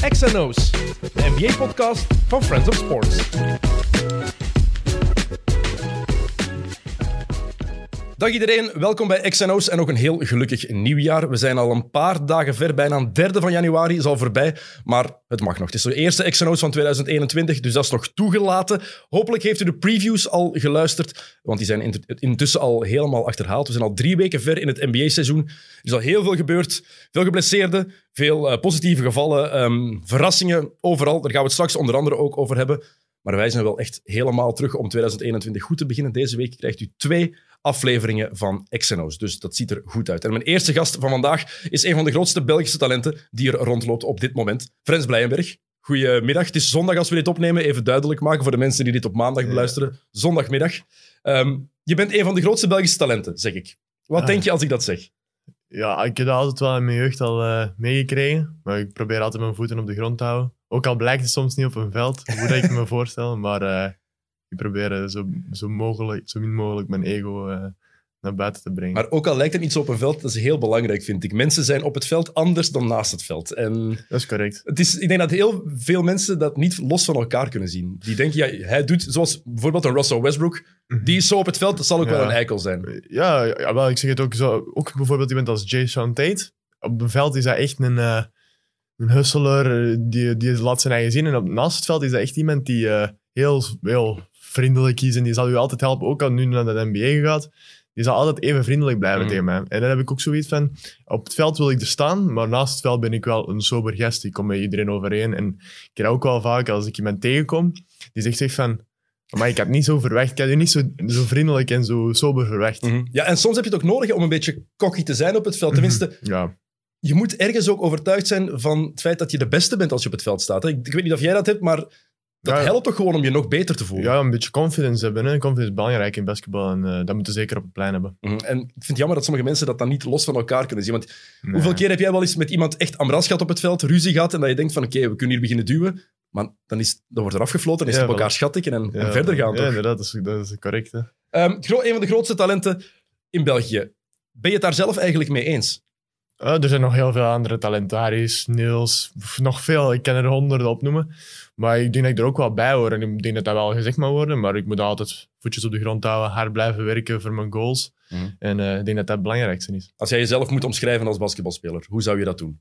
XNO's, de NBA-podcast van Friends of Sports. Dag iedereen, welkom bij XNO's en nog een heel gelukkig nieuwjaar. We zijn al een paar dagen ver, bijna een derde van januari is al voorbij, maar het mag nog. Het is de eerste XNO's van 2021, dus dat is nog toegelaten. Hopelijk heeft u de previews al geluisterd, want die zijn intussen al helemaal achterhaald. We zijn al drie weken ver in het NBA-seizoen. Er is al heel veel gebeurd, veel geblesseerden, veel uh, positieve gevallen, um, verrassingen overal. Daar gaan we het straks onder andere ook over hebben. Maar wij zijn wel echt helemaal terug om 2021 goed te beginnen. Deze week krijgt u twee afleveringen van XNO's. Dus dat ziet er goed uit. En mijn eerste gast van vandaag is een van de grootste Belgische talenten die er rondloopt op dit moment. Frans Blijenberg. Goedemiddag. Het is zondag als we dit opnemen. Even duidelijk maken voor de mensen die dit op maandag beluisteren. Zondagmiddag. Um, je bent een van de grootste Belgische talenten, zeg ik. Wat denk je als ik dat zeg? Ja, ik heb dat altijd wel in mijn jeugd al uh, meegekregen. Maar ik probeer altijd mijn voeten op de grond te houden. Ook al blijkt het soms niet op een veld, hoe dat ik me voorstel. Maar uh, ik probeer zo, zo, mogelijk, zo min mogelijk mijn ego uh, naar buiten te brengen. Maar ook al lijkt het niet zo op een veld, dat is heel belangrijk, vind ik. Mensen zijn op het veld anders dan naast het veld. En dat is correct. Het is, ik denk dat heel veel mensen dat niet los van elkaar kunnen zien. Die denken, ja, hij doet zoals bijvoorbeeld een Russell Westbrook. Mhm. Die is zo op het veld, dat zal ook wel een eikel zijn. Ja, ja wel, ik zeg het ook zo. Ook bijvoorbeeld iemand als Jason Tate. Op het veld is hij echt een... Uh, een hustler, die, die laat zijn eigen zien. En op, naast het veld is dat echt iemand die uh, heel, heel vriendelijk is en die zal u altijd helpen, ook al nu naar de NBA gaat. Die zal altijd even vriendelijk blijven mm. tegen mij. En dan heb ik ook zoiets van, op het veld wil ik er staan, maar naast het veld ben ik wel een sober gast. Ik kom met iedereen overeen. En ik krijg ook wel vaak, als ik iemand tegenkom, die zegt echt van, maar ik had niet zo verwacht. Ik had je niet zo, zo vriendelijk en zo sober verwacht. Mhm. Ja, en soms heb je het ook nodig om een beetje cocky te zijn op het veld. Tenminste, mhm. ja. je moet ergens ook overtuigd zijn van het feit dat je de beste bent als je op het veld staat. Ik, ik weet niet of jij dat hebt, maar dat helpt toch gewoon om je nog beter te voelen? Ja, een beetje confidence hebben. Hè. Confidence is belangrijk in basketbal en uh, dat moeten ze zeker op het plein hebben. Mhm. En ik vind het jammer dat sommige mensen dat dan niet los van elkaar kunnen zien. Want hoeveel keer heb jij wel eens met iemand echt amras gehad op het veld, ruzie gehad, en dat je denkt van oké, we kunnen hier beginnen duwen, maar dan, is, dan wordt er afgefloten, dan is het op elkaar schattikken en, en, verder gaan. Ja, inderdaad, dat is, dat is correct. Hè. Um, een van de grootste talenten in België. Ben je het daar zelf eigenlijk mee eens? Uh, er zijn nog heel veel andere talenten. Haris, Niels, nog veel. Ik kan er honderden opnoemen. Maar ik denk dat ik er ook wel bij hoor. En ik denk dat dat wel gezegd mag worden. Maar ik moet altijd voetjes op de grond houden, hard blijven werken voor mijn goals. Mhm. En uh, ik denk dat dat het belangrijkste is. Als jij jezelf moet omschrijven als basketbalspeler, hoe zou je dat doen?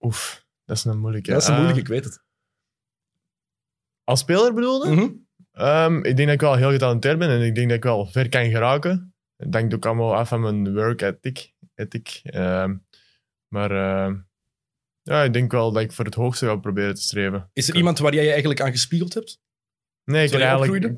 Oef, dat is een moeilijke. Dat is een moeilijke, ik weet het. Als speler bedoelde? Mm um, ik denk dat ik wel heel getalenteerd ben en ik denk dat ik wel ver kan geraken. Het hangt ook allemaal af van mijn work ethic. Ethic. Um, maar... Uh, ja, ik denk wel dat ik voor het hoogste ga proberen te streven. Is er iemand waar jij je eigenlijk aan gespiegeld hebt? Nee, ik heb eigenlijk,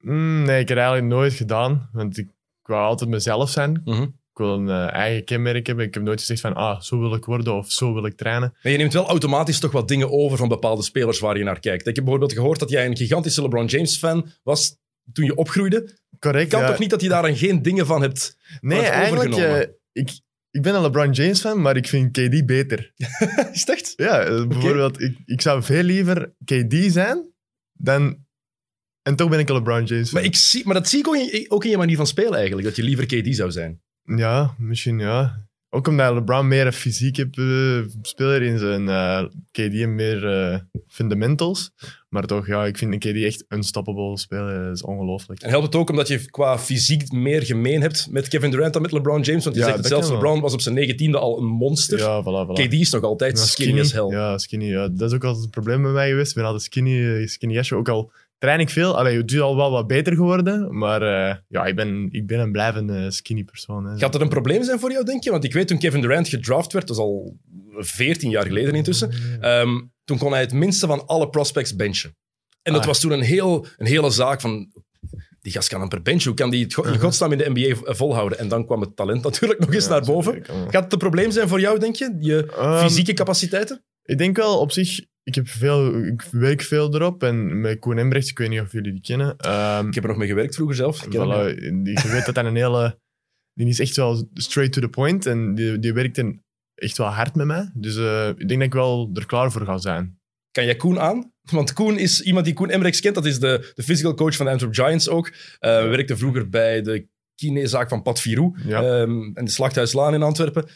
mm, nee, ik heb eigenlijk nooit gedaan. Want ik, wou altijd mezelf zijn. Mhm. Ik wil een uh, eigen kenmerk hebben. Ik heb nooit gezegd van, ah, zo wil ik worden of zo wil ik trainen. Maar je neemt wel automatisch toch wat dingen over van bepaalde spelers waar je naar kijkt. Ik heb bijvoorbeeld gehoord dat jij een gigantische LeBron James-fan was toen je opgroeide. Correct, kan toch niet dat je daar geen dingen van hebt Nee, eigenlijk... Ik, ik ben een LeBron James fan, maar ik vind KD beter. is het echt? Ja, eh, bijvoorbeeld, ik, ik zou veel liever KD zijn dan... En toch ben ik een LeBron James fan. Maar, ik zie, maar dat zie ik ook in, ook in je manier van spelen eigenlijk, dat je liever KD zou zijn. Ja, misschien ja. Ook omdat LeBron meer een fysiek heeft, uh, speler in zijn uh, KD meer uh, fundamentals. Maar toch, ja, ik vind een KD echt unstoppable spelen. Dat is ongelooflijk. En helpt het ook omdat je qua fysiek meer gemeen hebt met Kevin Durant dan met LeBron James? Want je zegt zelfs, LeBron was op zijn negentiende al een monster. Ja, voilà, voilà. KD is nog altijd skinny, skinny, as hell. Ja, skinny. Ja. Dat is ook altijd een probleem bij mij geweest. Ik ben altijd skinny, skinny jasje. Ook al train ik veel. Allee, het is al wel wat beter geworden. Maar uh, ja, ik ben, ik ben een blijvende skinny persoon. Hè. Gaat dat een probleem zijn voor jou, denk je? Want ik weet toen Kevin Durant gedraft werd, dat is al 14 jaar geleden intussen. Um, toen kon hij het minste van alle prospects benchen. En dat ah. was toen een, heel, een hele zaak van... Die gast kan per bench. Hoe kan die het in uh-huh. godsnaam in de NBA volhouden? En dan kwam het talent natuurlijk nog eens naar boven. Gaat het een probleem zijn voor jou, denk je? Je um, fysieke capaciteiten? Ik denk wel op zich ik, heb veel, ik werk veel erop. En met Koen Embrechts, ik weet niet of jullie die kennen. Um, ik heb er nog mee gewerkt vroeger zelf. Voilà, je weet dat dat een hele... Die is echt wel straight to the point. En die, die werkt echt wel hard met mij. Dus uh, ik denk dat ik wel er klaar voor ga zijn. Kan jij Koen aan? Want Koen is iemand die Koen Embrechts kent. Dat is de, de physical coach van de Antwerp Giants ook. Uh, werkte vroeger bij de kinezaak van Pat Virou. Ja. Um, en de Slachthuislaan in Antwerpen.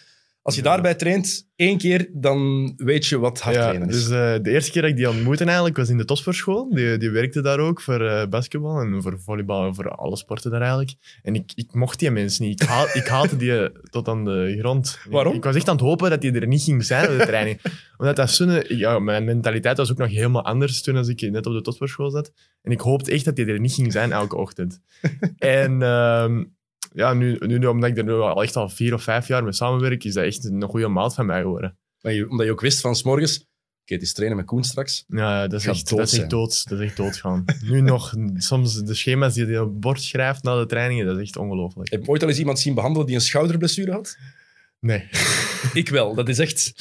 Als je Ja. daarbij traint één keer, dan weet je wat hard Ja, trainen is. dus eh, de eerste keer dat ik die ontmoette eigenlijk was in de topsportschool. Die, die werkte daar ook voor eh, basketbal en voor volleybal en voor alle sporten daar eigenlijk. En ik, ik mocht die mensen niet. Ik, haal, ik haatte die eh, tot aan de grond. Waarom? Ik was echt aan het hopen dat die er niet ging zijn op de training. Omdat dat zo'n... Ja, mijn mentaliteit was ook nog helemaal anders toen als ik net op de topsportschool zat. En ik hoopte echt dat die er niet ging zijn elke ochtend. en ehm, ja, nu, nu, omdat ik er nu al echt al vier of vijf jaar mee samenwerk, is dat echt een goede maat van mij geworden. Je- omdat je ook wist van 's morgens, oké, het is trainen met Koen straks. Ja, dat is, echt, dood dat, is echt dood, dat is echt doodgaan. nu nog, soms de schema's die je op het bord schrijft na de trainingen, dat is echt ongelooflijk. Heb je ooit al eens iemand zien behandelen die een schouderblessure had? Nee. Ik wel. Dat is echt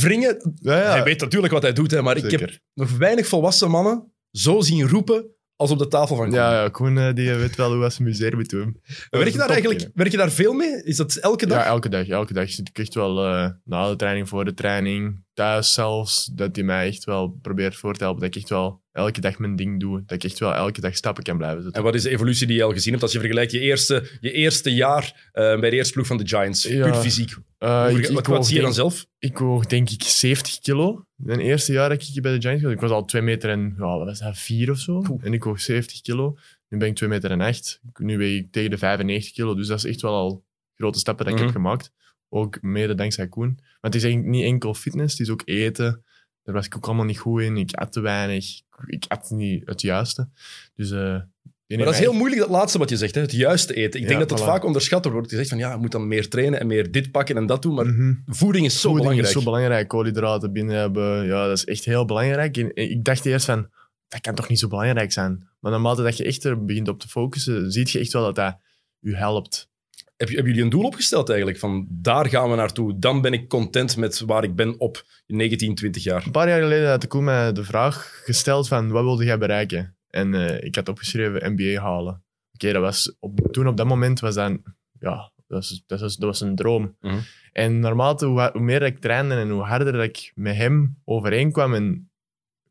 wringen. Ja, ja. Hij weet natuurlijk wat hij doet, hè, maar ik heb nog weinig volwassen mannen zo zien roepen als op de tafel van Koen. Ja, ja, Koen eh, die weet wel hoe zijn museum moet doen. Werk je daar eigenlijk werk je daar veel mee? Is dat elke dag? Ja, elke dag. Elke dag zit ik echt wel eh, na de training, voor de training, thuis zelfs, dat hij mij echt wel probeert voor te helpen. Dat ik echt wel elke dag mijn ding doe. Dat ik echt wel elke dag stappen kan blijven zetten. En wat is de evolutie die je al gezien hebt als je vergelijkt je eerste, je eerste jaar eh, bij de eerste ploeg van de Giants? Ja. Puur fysiek. Eh, ik, wat, zie je dan zelf? Ik woog denk ik 70 kilo. Mijn eerste jaar dat ik bij de Giants was. Ik was al 2 meter en ja, wat was dat, 4 of zo. Oeh. En ik woog 70 kilo. Nu ben ik 2 meter en 8. Nu weeg ik tegen de 95 kilo. Dus dat is echt wel al grote stappen dat ik Mhm. heb gemaakt. Ook mede dankzij Koen. Maar het is eigenlijk niet enkel fitness, het is ook eten. Daar was ik ook allemaal niet goed in. Ik at te weinig. Ik at niet het juiste. Dus, eh, Maar dat is heel moeilijk, dat laatste wat je zegt, hè? het juiste eten. Ik denk Ja, dat dat voilà. vaak onderschat wordt. Je zegt van ja, je moet dan meer trainen en meer dit pakken en dat doen. Maar Mhm. voeding is zo Voeding belangrijk. is zo belangrijk. Koolhydraten binnen hebben, ja, dat is echt heel belangrijk. En ik dacht eerst van, dat kan toch niet zo belangrijk zijn. Maar naarmate dat je echt er begint op te focussen, zie je echt wel dat dat je helpt. Heb, hebben jullie een doel opgesteld eigenlijk? Van daar gaan we naartoe. Dan ben ik content met waar ik ben op 19, 20 jaar. Een paar jaar geleden had Koen mij de vraag gesteld van, wat wilde jij bereiken? En eh, ik had opgeschreven MBA halen. Oké, dat was op, toen op dat moment was dat, ja, dat was, dat was, dat was een droom. Mhm. En naarmate hoe, hoe meer ik trainde en hoe harder ik met hem overeenkwam, en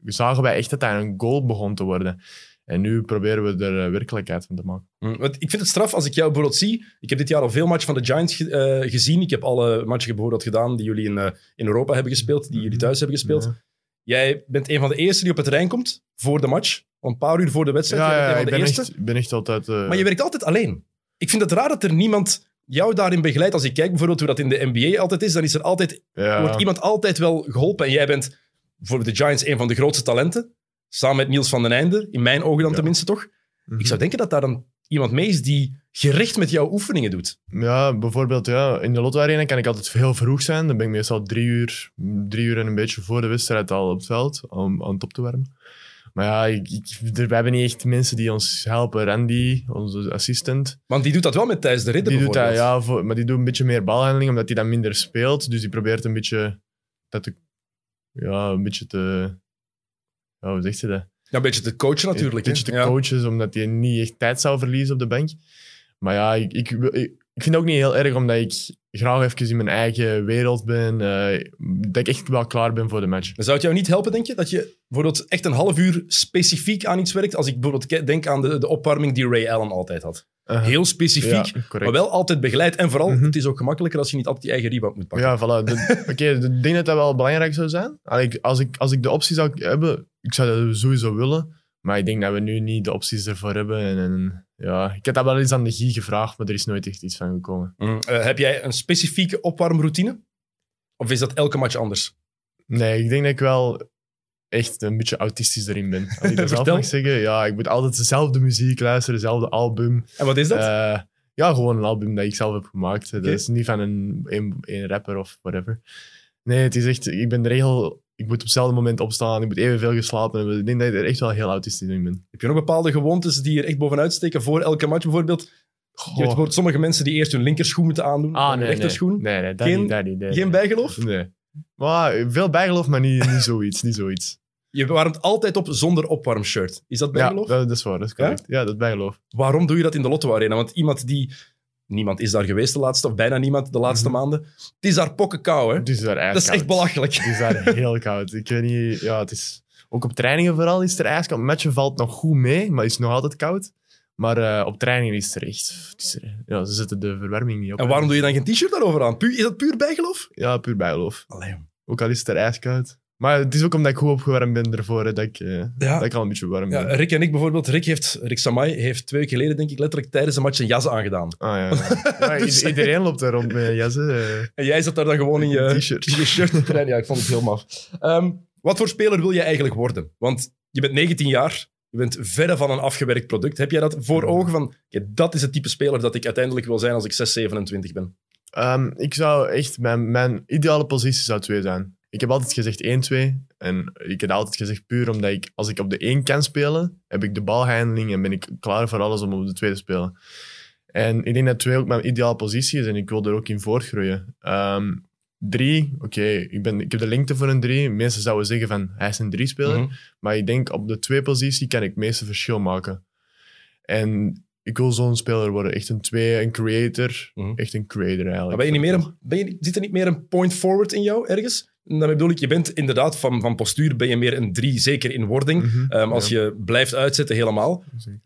zagen wij echt dat dat een goal begon te worden. En nu proberen we er eh, werkelijkheid van te maken. Hm, Want ik vind het straf als ik jou bijvoorbeeld zie. Ik heb dit jaar al veel matchen van de Giants ge- eh, gezien. Ik heb alle matchen bijvoorbeeld gedaan die jullie in, eh, in Europa hebben gespeeld, die jullie thuis hebben gespeeld. Ja. Jij bent een van de eerste die op het terrein komt voor de match. Een paar uur voor de wedstrijd. Ja, Jij ja, bent ik een van ben de eerste. echt, ik ben echt altijd... eh, Maar je werkt altijd alleen. Ik vind het raar dat er niemand jou daarin begeleidt. Als ik kijk bijvoorbeeld hoe dat in de NBA altijd is, dan is er altijd, ja. wordt iemand altijd wel geholpen. En jij bent voor de Giants een van de grootste talenten. Samen met Niels van den Einde. In mijn ogen dan Ja. tenminste toch. Mhm. Ik zou denken dat daar dan iemand mee is die gericht met jouw oefeningen doet. Ja, bijvoorbeeld ja, in de Lotto Arena kan ik altijd heel vroeg zijn. Dan ben ik meestal drie uur, drie uur en een beetje voor de wedstrijd al op het veld, om aan het op te warmen. Maar ja, ik, ik, er- we hebben niet echt mensen die ons helpen. Randy, onze assistent, Want die doet dat wel met Thijs de Ridder die doet dat, ja, voor, maar die doet een beetje meer balhandeling, omdat hij dan minder speelt. Dus die probeert een beetje dat te, ja, een beetje te, ja, hoe zegt ze dat? Ja, een beetje te coachen natuurlijk. Een beetje te coachen, omdat hij niet echt tijd zou verliezen op de bank. Maar ja, ik, ik, ik, vind het ook niet heel erg, omdat ik graag even in mijn eigen wereld ben. eh, dat ik echt wel klaar ben voor de match. Zou het jou niet helpen, denk je, dat je bijvoorbeeld echt een half uur specifiek aan iets werkt? Als ik bijvoorbeeld denk aan de, de opwarming die Ray Allen altijd had. Uh, Heel specifiek, ja, maar wel altijd begeleid. En vooral, Mhm. het is ook gemakkelijker als je niet altijd je eigen rebound moet pakken. Ja, voilà. Oké, ik denk dat dat wel belangrijk zou zijn. Allee, Als ik, als ik de optie zou hebben, ik zou dat sowieso willen. Maar ik denk dat we nu niet de opties ervoor hebben. En, en ja, ik heb dat wel eens aan de Guy gevraagd, maar er is nooit echt iets van gekomen. Mhm. Eh, heb jij een specifieke opwarmroutine? Of is dat elke match anders? Nee, ik denk dat ik wel echt een beetje autistisch erin ben. Als ik dat zelf mag zeggen. Ja, ik moet altijd dezelfde muziek luisteren, dezelfde album. En wat is dat? Eh, ja, gewoon een album dat ik zelf heb gemaakt. Dat is niet van een, een, een rapper of whatever. Nee, het is echt... Ik ben de regel... Ik moet op hetzelfde moment opstaan. Ik moet evenveel geslapen hebben. Ik denk dat ik er echt wel heel autistisch in ben. Heb je nog bepaalde gewoontes die er echt bovenuit steken voor elke match bijvoorbeeld? Je hebt bijvoorbeeld sommige mensen die eerst hun linkerschoen moeten aandoen, ah, dan hun nee, nee. rechterschoen. Nee, nee, dat Geen- niet, dat niet. nee, Geen nee. bijgeloof? Nee. Maar veel bijgeloof, maar niet, niet zoiets. Niet zoiets. Je warmt altijd op zonder opwarmshirt. Is dat Ja, bijgeloof? dat, dat is waar. Dat is correct. Ja, dat is bijgeloof. Waarom doe je dat in de Lotto Arena? Want iemand die... Niemand is daar geweest de laatste, of bijna niemand de laatste Mhm. maanden. Het is daar pokken kou, hè? Het is daar Dat is echt belachelijk. Het is daar heel koud. Ik weet niet, ja, het is, ook op trainingen vooral is er ijskoud. Matchen valt nog goed mee, maar het is nog altijd koud. Maar eh, op training is het er echt... Is er, ja, ze zetten de verwarming niet op. En waarom doe je dan geen t-shirt daarover aan? Puur, is dat puur bijgeloof? Ja, puur bijgeloof. Allee. Ook al is het er ijskoud. Maar het is ook omdat ik goed opgewarmd ben ervoor, hè, dat, ik, eh, Ja. dat ik al een beetje warm Ja, ben. Rick en ik bijvoorbeeld. Rick, heeft, Rick Samai heeft twee weken geleden, denk ik, letterlijk tijdens een match een jas aangedaan. Ah, ja. ja i- Dus- iedereen loopt daar rond met jassen. eh. En jij zat daar dan gewoon in je t-shirt. in je shirt te trainen. Ja, ik vond het heel maf. Ehm, wat voor speler wil je eigenlijk worden? Want je bent 19 jaar, je bent verre van een afgewerkt product. Heb jij dat voor ogen van, oké, dat is het type speler dat ik uiteindelijk wil zijn als ik 6, 27 ben? Ehm, ik zou echt... Mijn, mijn ideale positie zou 2 zijn. Ik heb altijd gezegd 1-2. En ik heb altijd gezegd puur omdat ik... Als ik op de 1 kan spelen, heb ik de balhandeling en ben ik klaar voor alles om op de 2 te spelen. En ik denk dat 2 ook mijn ideale positie is en ik wil er ook in voortgroeien. Ehm 3, oké, ik ben ik heb de lengte voor een 3. Mensen zouden zeggen van, hij is een 3-speler. Mhm. Maar ik denk op de 2-positie kan ik het meeste verschil maken. En ik wil zo'n speler worden. Echt een 2, een creator. Mhm. Echt een creator eigenlijk. Maar ben je niet meer een, ben je, zit er niet meer een point forward in jou ergens? Daarmee bedoel ik, je bent inderdaad van, van postuur ben je meer een 3, zeker in wording. Mhm. Ehm, als Ja, je blijft uitzetten, helemaal. zeker.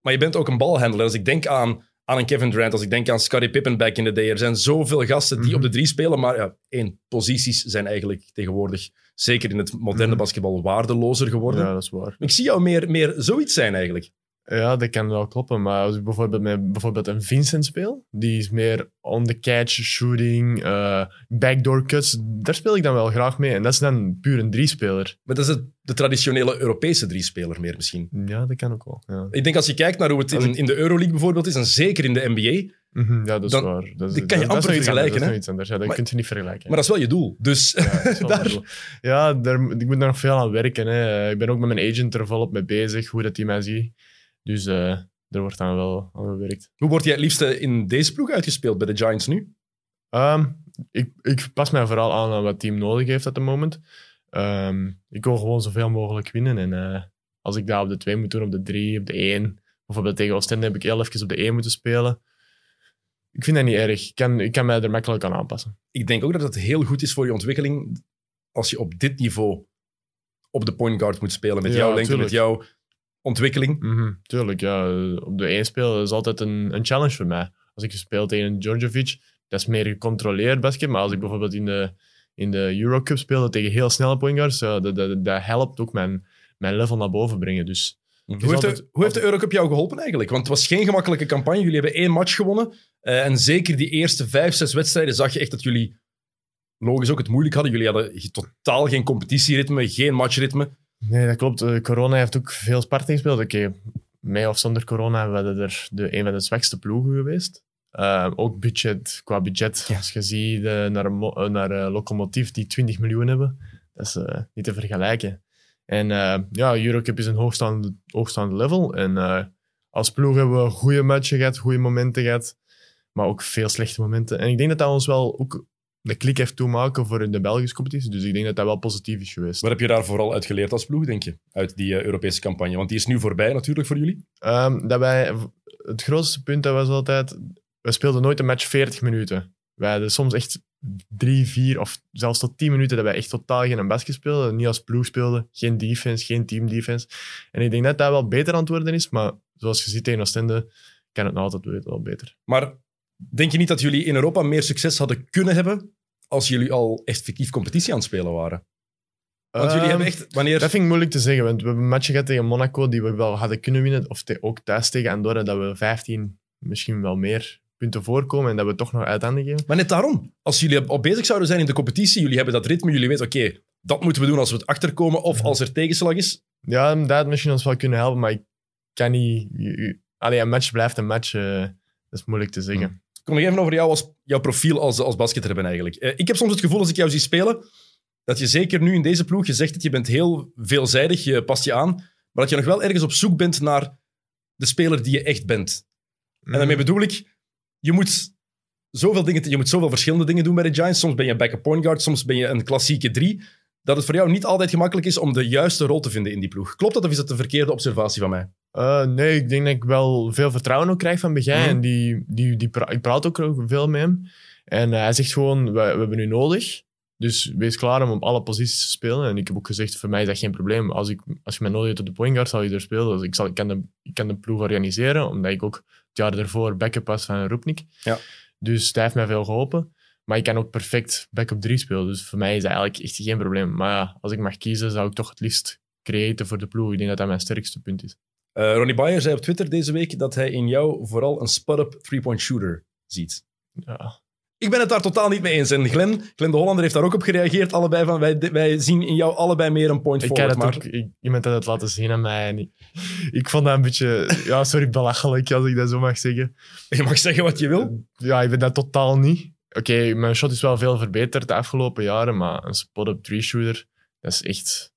Maar je bent ook een balhandler. Als ik denk aan, aan een Kevin Durant, als ik denk aan Scottie Pippen back in the day, er zijn zoveel gasten die Mhm. op de drie spelen, maar ja, één, posities zijn eigenlijk tegenwoordig, zeker in het moderne Mhm. basketbal, waardelozer geworden. Ja, dat is waar. Ik zie jou meer, meer zoiets zijn eigenlijk. Ja, dat kan wel kloppen. Maar als ik bijvoorbeeld met bijvoorbeeld een Vincent speel, die is meer on the catch, shooting, eh, backdoor cuts, daar speel ik dan wel graag mee. En dat is dan puur een drie-speler. Maar dat is het, de traditionele Europese drie-speler meer misschien. Ja, dat kan ook wel. Ja, Ik denk als je kijkt naar hoe het in, ik- in de Euroleague bijvoorbeeld is, en zeker in de NBA, Mhm, ja dat is Dan- waar. Dat is, die kan je dat- amper is vergelijken, anders, Dat is iets anders. Ja, dat Maar- kun je niet vergelijken. maar dat is wel je doel. Dus Ja, daar- doel. Ja, daar, ik moet daar nog veel aan werken. Hè. Ik ben ook met mijn agent er volop mee bezig, hoe dat hij mij ziet. Dus eh er wordt dan wel aan gewerkt. hoe word jij het liefste in deze ploeg uitgespeeld bij de Giants nu? Ehm, ik, ik pas mij vooral aan aan wat het team nodig heeft op het moment. Ehm, ik wil gewoon zoveel mogelijk winnen. En eh, als ik daar op de 2 moet doen, op de 3, op de 1. Bijvoorbeeld tegen Oostende heb ik heel even op de 1 moeten spelen. Ik vind dat niet erg. Ik kan, ik kan mij er makkelijk aan aanpassen. ik denk ook dat het heel goed is voor je ontwikkeling als je op dit niveau op de point guard moet spelen met Ja, jouw lengte, tuurlijk. met jouw ontwikkeling. Mhm, tuurlijk, ja. Op de 1 spelen is altijd een, een challenge voor mij. Als ik speel tegen een Djordjevic, dat is meer gecontroleerd basket. Maar als ik bijvoorbeeld in de, in de Eurocup speelde tegen heel snelle point guards, ja, dat, dat, dat helpt ook mijn, mijn level naar boven brengen. Dus Hoe heeft, de, altijd- hoe heeft de Eurocup jou geholpen eigenlijk? Want het was geen gemakkelijke campagne. Jullie hebben één match gewonnen. Eh, en zeker die eerste vijf, zes wedstrijden zag je echt dat jullie logisch ook het moeilijk hadden. Jullie hadden totaal geen competitieritme, geen matchritme. Nee, dat klopt. Eh, corona heeft ook veel Sparta gespeeld. Oké, met of zonder corona waren we er de, een van de zwakste ploegen geweest. Eh, ook budget, qua budget. Ja. Als je ziet eh, naar, eh, Lokomotief die 20 miljoen hebben, dat is niet te vergelijken. En ja, Eurocup is een hoogstaande, hoogstaande level. En als ploeg hebben we goede matchen gehad, goede momenten gehad. Maar ook veel slechte momenten. En ik denk dat dat ons wel ook de klik heeft toemaken voor de Belgische competitie. Dus ik denk dat dat wel positief is geweest. Wat heb je daar vooral uit geleerd als ploeg, denk je? Uit die eh, Europese campagne. Want die is nu voorbij natuurlijk voor jullie. Ehm, dat wij, het grootste punt dat was altijd, we speelden nooit een match 40 minuten. Wij hadden soms echt drie, vier of zelfs tot tien minuten dat wij echt totaal geen basket speelden. Niet als ploeg speelden, geen defense, geen team defense. En ik denk dat dat wel beter aan het worden is, maar zoals je ziet tegen Oostende kan het nog altijd wel beter. Maar denk je niet dat jullie in Europa meer succes hadden kunnen hebben als jullie al effectief competitie aan het spelen waren? Want jullie Ehm, hebben echt, wanneer... Dat vind ik moeilijk te zeggen, want we hebben een match gehad tegen Monaco die we wel hadden kunnen winnen. Of te- ook thuis tegen Andorra, dat we 15, misschien wel meer punten voorkomen en dat we toch nog uit handen geven. Maar net daarom. Als jullie al bezig zouden zijn in de competitie, jullie hebben dat ritme, jullie weten, oké, dat moeten we doen als we het achterkomen of als er tegenslag is. Ja, dat had misschien ons wel kunnen helpen, maar ik kan niet... Allee, een match blijft een match. eh, dat is moeilijk te zeggen. Ik kom nog even over jou als, jouw profiel als, als basketter hebben eigenlijk. Eh, ik heb soms het gevoel als ik jou zie spelen, dat je zeker nu in deze ploeg, je zegt dat je bent heel veelzijdig, je past je aan, maar dat je nog wel ergens op zoek bent naar de speler die je echt bent. En daarmee bedoel ik, je moet zoveel dingen, je moet zoveel verschillende dingen doen bij de Giants. Soms ben je backup point guard, soms ben je een klassieke drie. Dat het voor jou niet altijd gemakkelijk is om de juiste rol te vinden in die ploeg. Klopt dat of is dat een verkeerde observatie van mij? Eh, nee, ik denk dat ik wel veel vertrouwen ook krijg van Begij. Mhm. En die, die, die pra- ik praat ook veel met hem. En eh, hij zegt gewoon, we, we hebben u nodig. Dus wees klaar om op alle posities te spelen. En ik heb ook gezegd, voor mij is dat geen probleem. Als, ik, als je mij nodig hebt op de point guard, zal je er spelen. Dus ik, zal, ik, kan de, ik kan de ploeg organiseren, omdat ik ook het jaar ervoor backup was van Roepnik. Ja. Dus dat heeft mij veel geholpen. Maar ik kan ook perfect backup 3 spelen. Dus voor mij is dat eigenlijk echt geen probleem. Maar ja, als ik mag kiezen, zou ik toch het liefst creëren voor de ploeg. Ik denk dat dat mijn sterkste punt is. Eh, Ronnie Bayer zei op Twitter deze week dat hij in jou vooral een spot-up three-point shooter ziet. Ja, Ik ben het daar totaal niet mee eens. En Glenn, Glenn de Hollander heeft daar ook op gereageerd. Allebei van, wij, wij zien in jou allebei meer een point Ik forward. het Maar ook, ik, iemand had het laten zien aan mij. En ik, ik vond dat een beetje, ja, sorry, belachelijk als ik dat zo mag zeggen. je mag zeggen wat je wil. Ja, ik ben dat totaal niet. Oké, mijn shot is wel veel verbeterd de afgelopen jaren, maar een spot-up three-shooter, dat is echt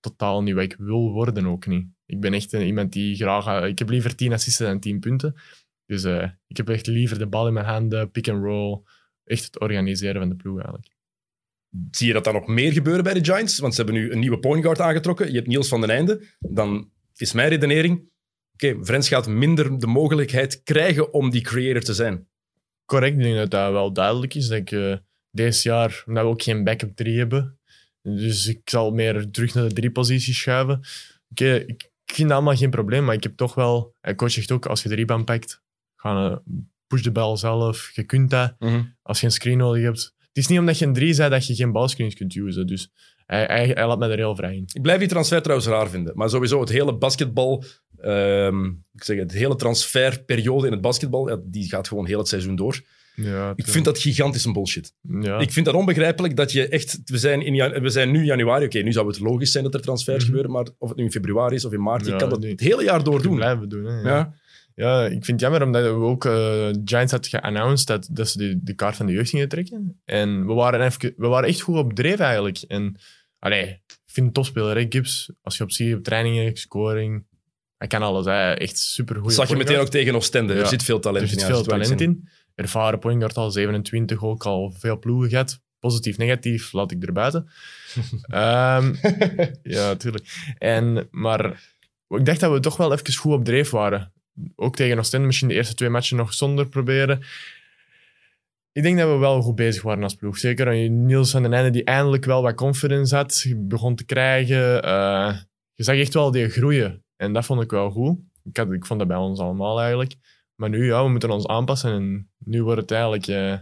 totaal niet wat ik wil worden ook niet. Ik ben echt een, iemand die graag... eh, Ik heb liever 10 assists dan 10 punten. Dus eh, ik heb echt liever de bal in mijn handen, pick and roll. Echt het organiseren van de ploeg eigenlijk. Zie je dat dan nog meer gebeuren bij de Giants? Want ze hebben nu een nieuwe point guard aangetrokken. Je hebt Niels van den Einde. Dan is mijn redenering... Oké, Frens gaat minder de mogelijkheid krijgen om die creator te zijn. Correct, ik denk dat dat wel duidelijk is. Dat ik eh deze jaar, omdat we ook geen backup 3 hebben, dus ik zal meer terug naar de drie posities schuiven. Oké, ik, ik vind dat allemaal geen probleem, maar ik heb toch wel... En coach zegt ook, als je de rebound pakt, ga eh, push de bal zelf. Je kunt dat. Als je een screen nodig hebt. Het is niet omdat je een 3 zei dat je geen balscreens kunt usen. Dus hij, hij, hij laat mij er heel vrij in. Ik blijf die transfer trouwens raar vinden. Maar sowieso het hele basketbal... ehm, ik zeg het, de hele transferperiode in het basketbal, ja, die gaat gewoon heel het seizoen door. Ja, Ik vind dat gigantisch een bullshit. Ja. Ik vind dat onbegrijpelijk dat je echt... We zijn, in, we zijn nu januari. Oké, nu zou het logisch zijn dat er transfers Mhm. gebeuren, maar of het nu in februari is of in maart, je Ja, kan dat nee. het hele jaar door doen. blijven doen. Hè, ja. Ja. Ik vind het jammer omdat we ook eh, Giants had geannounced dat, dat ze de, de kaart van de jeugd gingen trekken. En we waren, even, we waren echt goed op dreef eigenlijk. En allee, ik vind het topspeler, hè, Gibbs. Als je op ziet, op trainingen, scoring, hij kan alles. Hè. Echt super goed. Zag je meteen ook tegen Oostende. Er zit veel talent Er zit in. veel talent in. Ervaren point guard al 27, ook al veel ploegen gehad. Positief, negatief, laat ik er buiten. Ehm, ja, natuurlijk. En, maar ik dacht dat we toch wel even goed op dreef waren. Ook tegen Oostende, misschien de eerste twee matchen nog zonder proberen. Ik denk dat we wel goed bezig waren als ploeg. Zeker aan Niels van den Einde, die eindelijk wel wat confidence had, begon te krijgen. Eh, je zag echt wel die groeien. En dat vond ik wel goed. Ik, had, ik vond dat bij ons allemaal eigenlijk. Maar nu, ja, we moeten ons aanpassen. En nu wordt het eigenlijk... eh,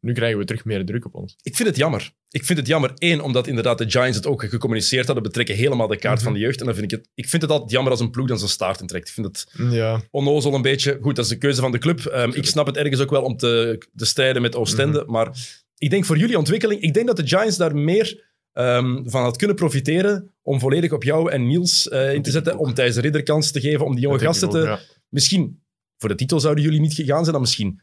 nu krijgen we terug meer druk op ons. Ik vind het jammer. Ik vind het jammer, één, omdat inderdaad de Giants het ook gecommuniceerd hadden, betrekken helemaal de kaart Mhm. van de jeugd. En dan vind ik het, ik vind het altijd jammer als een ploeg dan zijn staart intrekt. Ik vind het Ja, onnozel een beetje. Goed, dat is de keuze van de club. Ehm, ik snap het ergens ook wel om te, te strijden met Oostende. Mhm. Maar ik denk voor jullie ontwikkeling, ik denk dat de Giants daar meer ehm, van had kunnen profiteren om volledig op jou en Niels eh, in te zetten, om Thijs de Ridder kans te geven, om die jonge gasten te... ja. Misschien, voor de titel zouden jullie niet gegaan zijn dan misschien.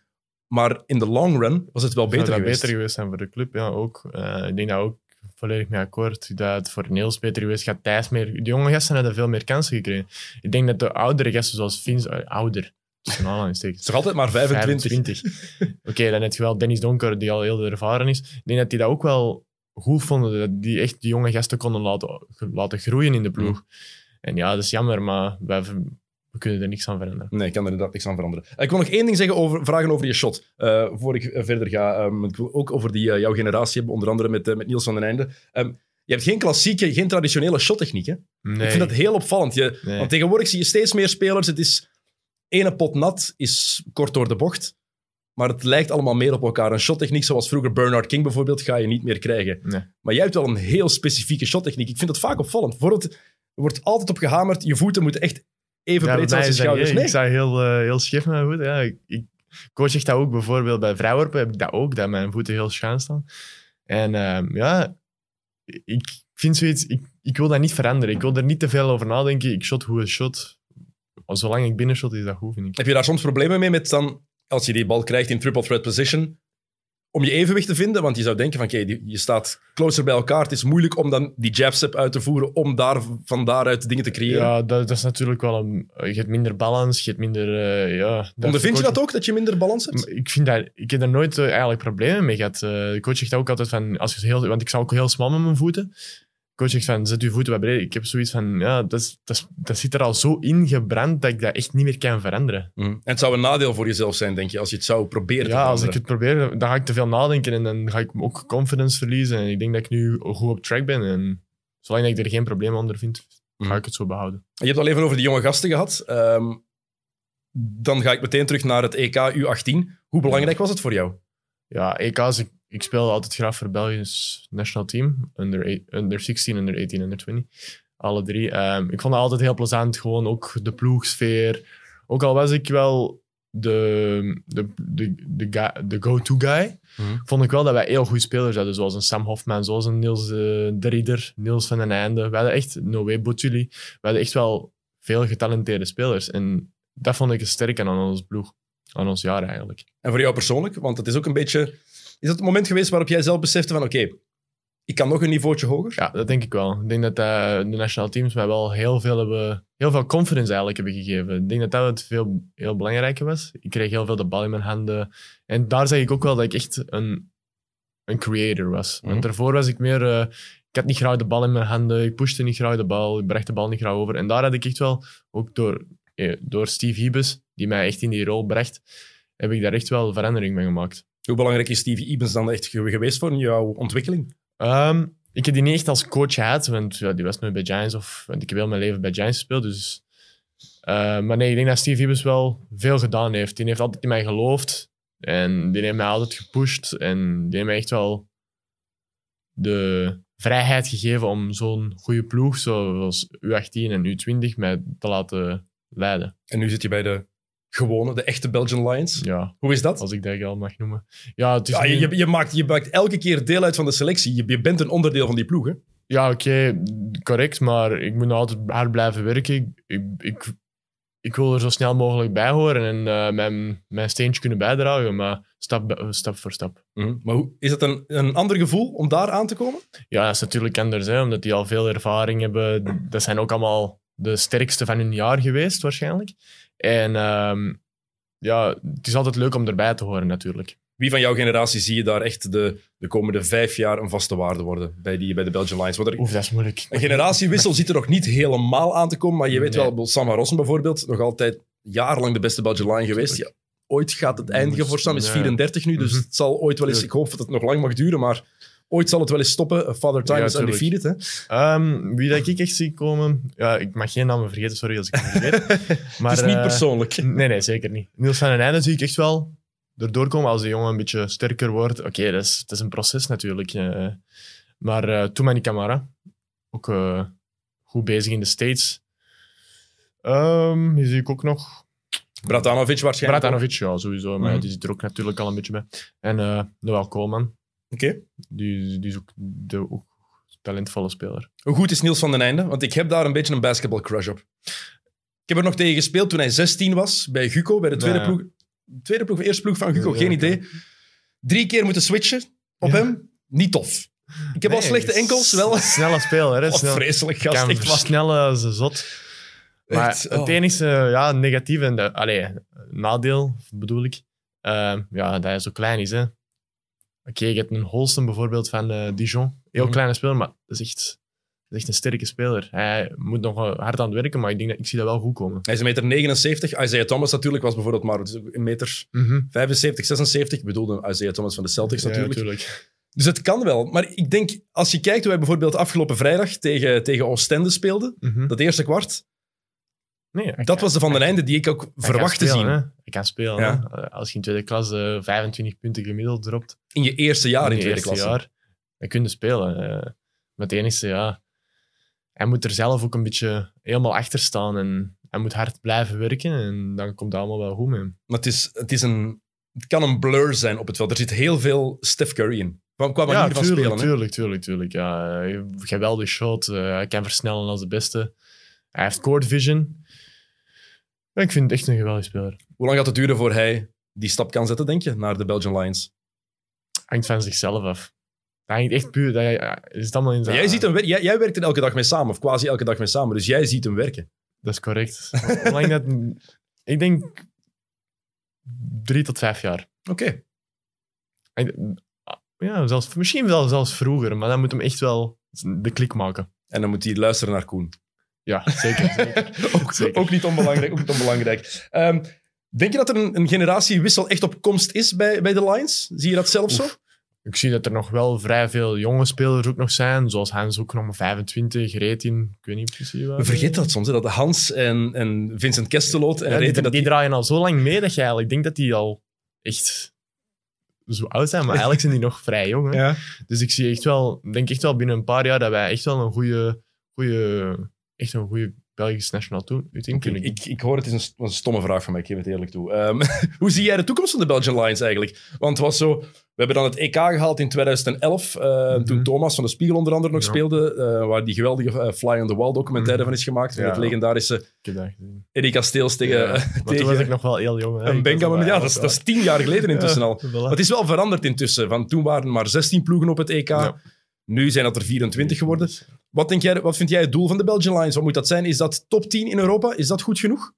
Maar in de long run was het wel beter geweest. beter geweest zijn voor de club, ja, ook. Eh, ik denk dat ook volledig mee akkoord. Dat het voor Niels beter geweest gaat. Thijs meer... De jonge gasten hadden veel meer kansen gekregen. Ik denk dat de oudere gasten, zoals Vince... eh, ouder. Het is toch altijd maar 25. 25. Oké, dan heb je wel Dennis Donker, die al heel ervaren is. Ik denk dat die dat ook wel goed vonden, dat die echt die jonge gasten konden laten, laten groeien in de ploeg. En ja, dat is jammer, maar wij, we kunnen er niks aan veranderen. Nee, ik kan er inderdaad niks aan veranderen. Eh, Ik wil nog één ding zeggen over, vragen over je shot. Eh voor ik eh, verder ga. Ehm, ik wil ook over die, jouw generatie hebben, onder andere met, met Niels van den Einde. Ehm, je hebt geen klassieke, geen traditionele shottechniek. Hè? Nee. Ik vind dat heel opvallend. Je, Nee. Want tegenwoordig zie je steeds meer spelers. Het is ene pot nat, is kort door de bocht. Maar het lijkt allemaal meer op elkaar. Een shottechniek zoals vroeger Bernard King bijvoorbeeld, ga je niet meer krijgen. Nee. Maar jij hebt wel een heel specifieke shottechniek. Ik vind dat vaak opvallend. Bijvoorbeeld, er wordt altijd op gehamerd, je voeten moeten echt even Ja, breed als je schouders. Nee, Ik sta heel, eh, heel scheef met mijn voeten. Ja, ik, ik, coach zegt dat ook bijvoorbeeld bij vrouwenwerpen. Heb ik dat ook, dat mijn voeten heel schuin staan. En ehm, ja, ik vind zoiets... Ik, ik wil dat niet veranderen. Ik wil er niet te veel over nadenken. Ik shot hoe een shot. Zolang ik binnen shot, is dat goed, vind ik. Heb je daar soms problemen mee met dan, als je die bal krijgt in triple threat position, om je evenwicht te vinden? Want je zou denken van, oké, je staat closer bij elkaar. Het is moeilijk om dan die jab step uit te voeren, om daar, van daaruit dingen te creëren. Ja, dat, dat is natuurlijk wel een... Je hebt minder balans, je hebt minder... eh, ja, Ondervind je dat ook, dat je minder balans hebt? Ik, vind dat, ik heb daar nooit eh, eigenlijk problemen mee gehad. Eh, de coach zegt ook altijd van, als je heel, want ik sta ook heel smal met mijn voeten. Coach zegt van, zet je voeten bij brede. Ik heb zoiets van, ja, dat, is, dat, is- dat zit er al zo ingebrand dat ik dat echt niet meer kan veranderen. Mhm. En het zou een nadeel voor jezelf zijn, denk je, als je het zou proberen te Ja, als ik het probeer, dan ga ik te veel nadenken en dan ga ik ook confidence verliezen. En ik denk dat ik nu goed op track ben. En zolang ik er geen problemen onder vind, ga Mhm. ik het zo behouden. Je hebt al even over die jonge gasten gehad. Ehm, dan ga ik meteen terug naar het EK U18. Hoe belangrijk was het voor jou? Ja, EK's, ik, ik speel altijd graag voor Belgisch national team. Under, eight- under 16, under 18, under 20. Alle drie. Ehm, ik vond het altijd heel plezant. Gewoon ook de ploegsfeer. Ook al was ik wel de, de, de, de, go-to guy, Mhm. vond ik wel dat wij heel goede spelers hadden. Zoals een Sam Hofman, zoals een Niels eh, de Ridder, Niels van den Einde. We hadden echt, Noé Botuli, we hadden echt wel veel getalenteerde spelers. En dat vond ik een sterk aan onze ploeg. Aan ons jaar eigenlijk. En voor jou persoonlijk? Want het is ook een beetje... Is dat het moment geweest waarop jij zelf besefte van oké, ik kan nog een niveautje hoger? Ja, dat denk ik wel. Ik denk dat eh, de nationale teams mij wel heel veel, hebben, heel veel confidence eigenlijk hebben gegeven. Ik denk dat dat het veel, heel belangrijker was. Ik kreeg heel veel de bal in mijn handen. En daar zeg ik ook wel dat ik echt een, een creator was. Mhm. Want daarvoor was ik meer... eh, ik had niet graag de bal in mijn handen. Ik pushte niet graag de bal. Ik bracht de bal niet graag over. En daar had ik echt wel, ook door, eh, door Steve Hiebes, die mij echt in die rol bracht, heb ik daar echt wel verandering mee gemaakt. Hoe belangrijk is Stevie Ibens dan echt ge- geweest voor jouw ontwikkeling? Ehm, ik heb die niet echt als coach gehad, want ja, die was nooit bij Giants. Of, want ik heb heel mijn leven bij Giants gespeeld. Dus, eh, maar nee, ik denk dat Steve Hibbs wel veel gedaan heeft. Die heeft altijd in mij geloofd. En die heeft mij altijd gepusht. En die heeft mij echt wel de vrijheid gegeven om zo'n goede ploeg, zoals U18 en U20, mij te laten leiden. En nu zit je bij de gewone, de echte Belgian Lions. Ja, Hoe is dat? als ik dat al mag noemen. Ja, het is Ja, je, je, maakt, je maakt elke keer deel uit van de selectie. Je, je bent een onderdeel van die ploeg, hè? Ja, oké, correct, maar ik moet nog altijd hard blijven werken. Ik, ik, ik, ik wil er zo snel mogelijk bij horen en eh, mijn, mijn steentje kunnen bijdragen, maar stap, stap voor stap. Mhm. Maar hoe, is het een, een ander gevoel om daar aan te komen? Ja, dat is natuurlijk anders, hè, omdat die al veel ervaring hebben. Dat zijn ook allemaal de sterkste van hun jaar geweest, waarschijnlijk. En ehm, ja, het is altijd leuk om erbij te horen, natuurlijk. Wie van jouw generatie zie je daar echt de, de komende vijf jaar een vaste waarde worden bij, die, bij de Belgian Lions? Er, Oef, dat is moeilijk. een generatiewissel zit er nog niet helemaal aan te komen, maar je weet Nee. wel, Sam van Rossen bijvoorbeeld, nog altijd jarenlang de beste Belgian Lion geweest. Ja, ooit gaat het eindigen voor Sam, is Ja. 34 nu, dus het zal ooit wel eens, ik hoop dat het nog lang mag duren, maar ooit zal het wel eens stoppen. Father Time Ja, is tuurlijk. undefeated, hè? Ehm, wie dat ik echt zie komen... Ja, ik mag geen namen vergeten, sorry als ik het vergeet. Maar, het is niet eh, persoonlijk. Nee, nee, zeker niet. Niels van den Einde zie ik echt wel erdoor komen als de jongen een beetje sterker wordt. Oké, dat, is, dat is een proces natuurlijk. eh. maar eh Toumani Camara, ook eh, goed bezig in de States. Ehm die zie ik ook nog. Bratanovic waarschijnlijk. Bratanovic, ja, sowieso. Maar Mhm. die zit er ook natuurlijk al een beetje bij. En eh Noël Koolman, Oké. die, die is ook, de, ook talentvolle speler. Hoe goed is Niels van den Einde? Want ik heb daar een beetje een basketball crush op. Ik heb er nog tegen gespeeld toen hij 16 was, bij Guco, bij de tweede Ja. ploeg. Tweede ploeg, eerste ploeg van Guco, Ja, geen idee. Drie keer moeten switchen op Ja. hem. Niet tof. Ik heb al slechte enkels, wel. Snelle speler, hè. Oh, vreselijk gast, kan echt waar. versnellen als een zot. Maar Echt, het oh. enige ja, negatieve, en de, allee, nadeel bedoel ik, eh, ja, dat hij zo klein is. hè. Oké, je hebt een Holsten bijvoorbeeld van eh, Dijon. Heel Mhm. kleine speler, maar dat is, echt, dat is echt een sterke speler. Hij moet nog hard aan het werken, maar ik denk dat ik zie dat wel goed komen. Hij is een meter 79. Isaiah Thomas natuurlijk was bijvoorbeeld maar een meter 75, 76. Ik bedoelde Isaiah Thomas van de Celtics Ja, natuurlijk. natuurlijk. Dus het kan wel. Maar ik denk, als je kijkt hoe hij bijvoorbeeld afgelopen vrijdag tegen, tegen Oostende speelde, Mhm. dat eerste kwart, Nee, dat kan- was de van den einde die ik ook verwacht te zien. hè. Hij kan spelen. Ja. hè. Als je in tweede klas eh, 25 punten gemiddeld dropt, In je eerste jaar in, tweede klasse. jaar, dan kun je spelen. eh. maar het enige, ja, hij moet er zelf ook een beetje helemaal achter staan en hij moet hard blijven werken en dan komt het allemaal wel goed mee. hem. Maar het, is, het, is een, het kan een blur zijn op het veld. Er zit heel veel Steph Curry in. Qua, qua manier ja, van tuurlijk, spelen. tuurlijk, tuurlijk, tuurlijk. Ja, eh, geweldig shot, eh, hij kan versnellen als de beste. Hij heeft court vision. Ja, ik vind het echt een geweldig speler. Hoe lang gaat het duren voor hij die stap kan zetten, denk je, naar de Belgian Lions? Hangt van zichzelf af. Dat hangt echt puur. Dat, ja, is allemaal in zijn, Jij, ziet hem, wer- jij, jij werkt er elke dag mee samen, of quasi elke dag mee samen. Dus jij ziet hem werken. Dat is correct. Hoe lang dat... Ik denk drie tot vijf jaar. Oké. En ja, zelfs, misschien wel zelfs vroeger, maar dan moet hem echt wel de klik maken. En dan moet hij luisteren naar Koen. Ja, zeker. zeker. ook, Zeker. ook niet onbelangrijk. Ook niet onbelangrijk. Ehm, denk je dat er een, een generatiewissel echt op komst is bij, bij de Lions? Zie je dat zelf zo? Oef. Ik zie dat er nog wel vrij veel jonge spelers ook nog zijn, zoals Hans ook nog maar 25, Retin, ik weet niet precies waar. We vergeten dat soms, hè, dat Hans en, en Vincent Kesteloot en Ja, die- draaien al zo lang mee dat je eigenlijk denkt dat die al echt zo oud zijn, maar eigenlijk zijn die nog vrij jong. Hè? Ja. Dus ik zie echt wel, denk echt wel binnen een paar jaar dat wij echt wel een goede, goede echt een goede Belgisch national team Oké, kunnen ik, ik hoor het is een, een stomme vraag van mij, ik geef het eerlijk toe. Ehm, hoe zie jij de toekomst van de Belgian Lions eigenlijk? Want het was zo, we hebben dan het EK gehaald in 2011, eh, toen Mhm. Thomas van de Spiegel onder andere nog Ja. speelde, eh, waar die geweldige eh, Fly on the Wall documentaire Mhm. van is gemaakt, met het legendarische. Eddie Kasteels tegen, Ja, tegen toen was ik nog wel heel jong. hè. een ja, dat is, dat is tien jaar geleden intussen al. Maar het is wel veranderd intussen. Van toen waren er maar 16 ploegen op het EK. Nu zijn dat er 24 geworden. Wat, denk jij, wat vind jij het doel van de Belgian Lions? Wat moet dat zijn? Is dat top 10 in Europa? Is dat goed genoeg?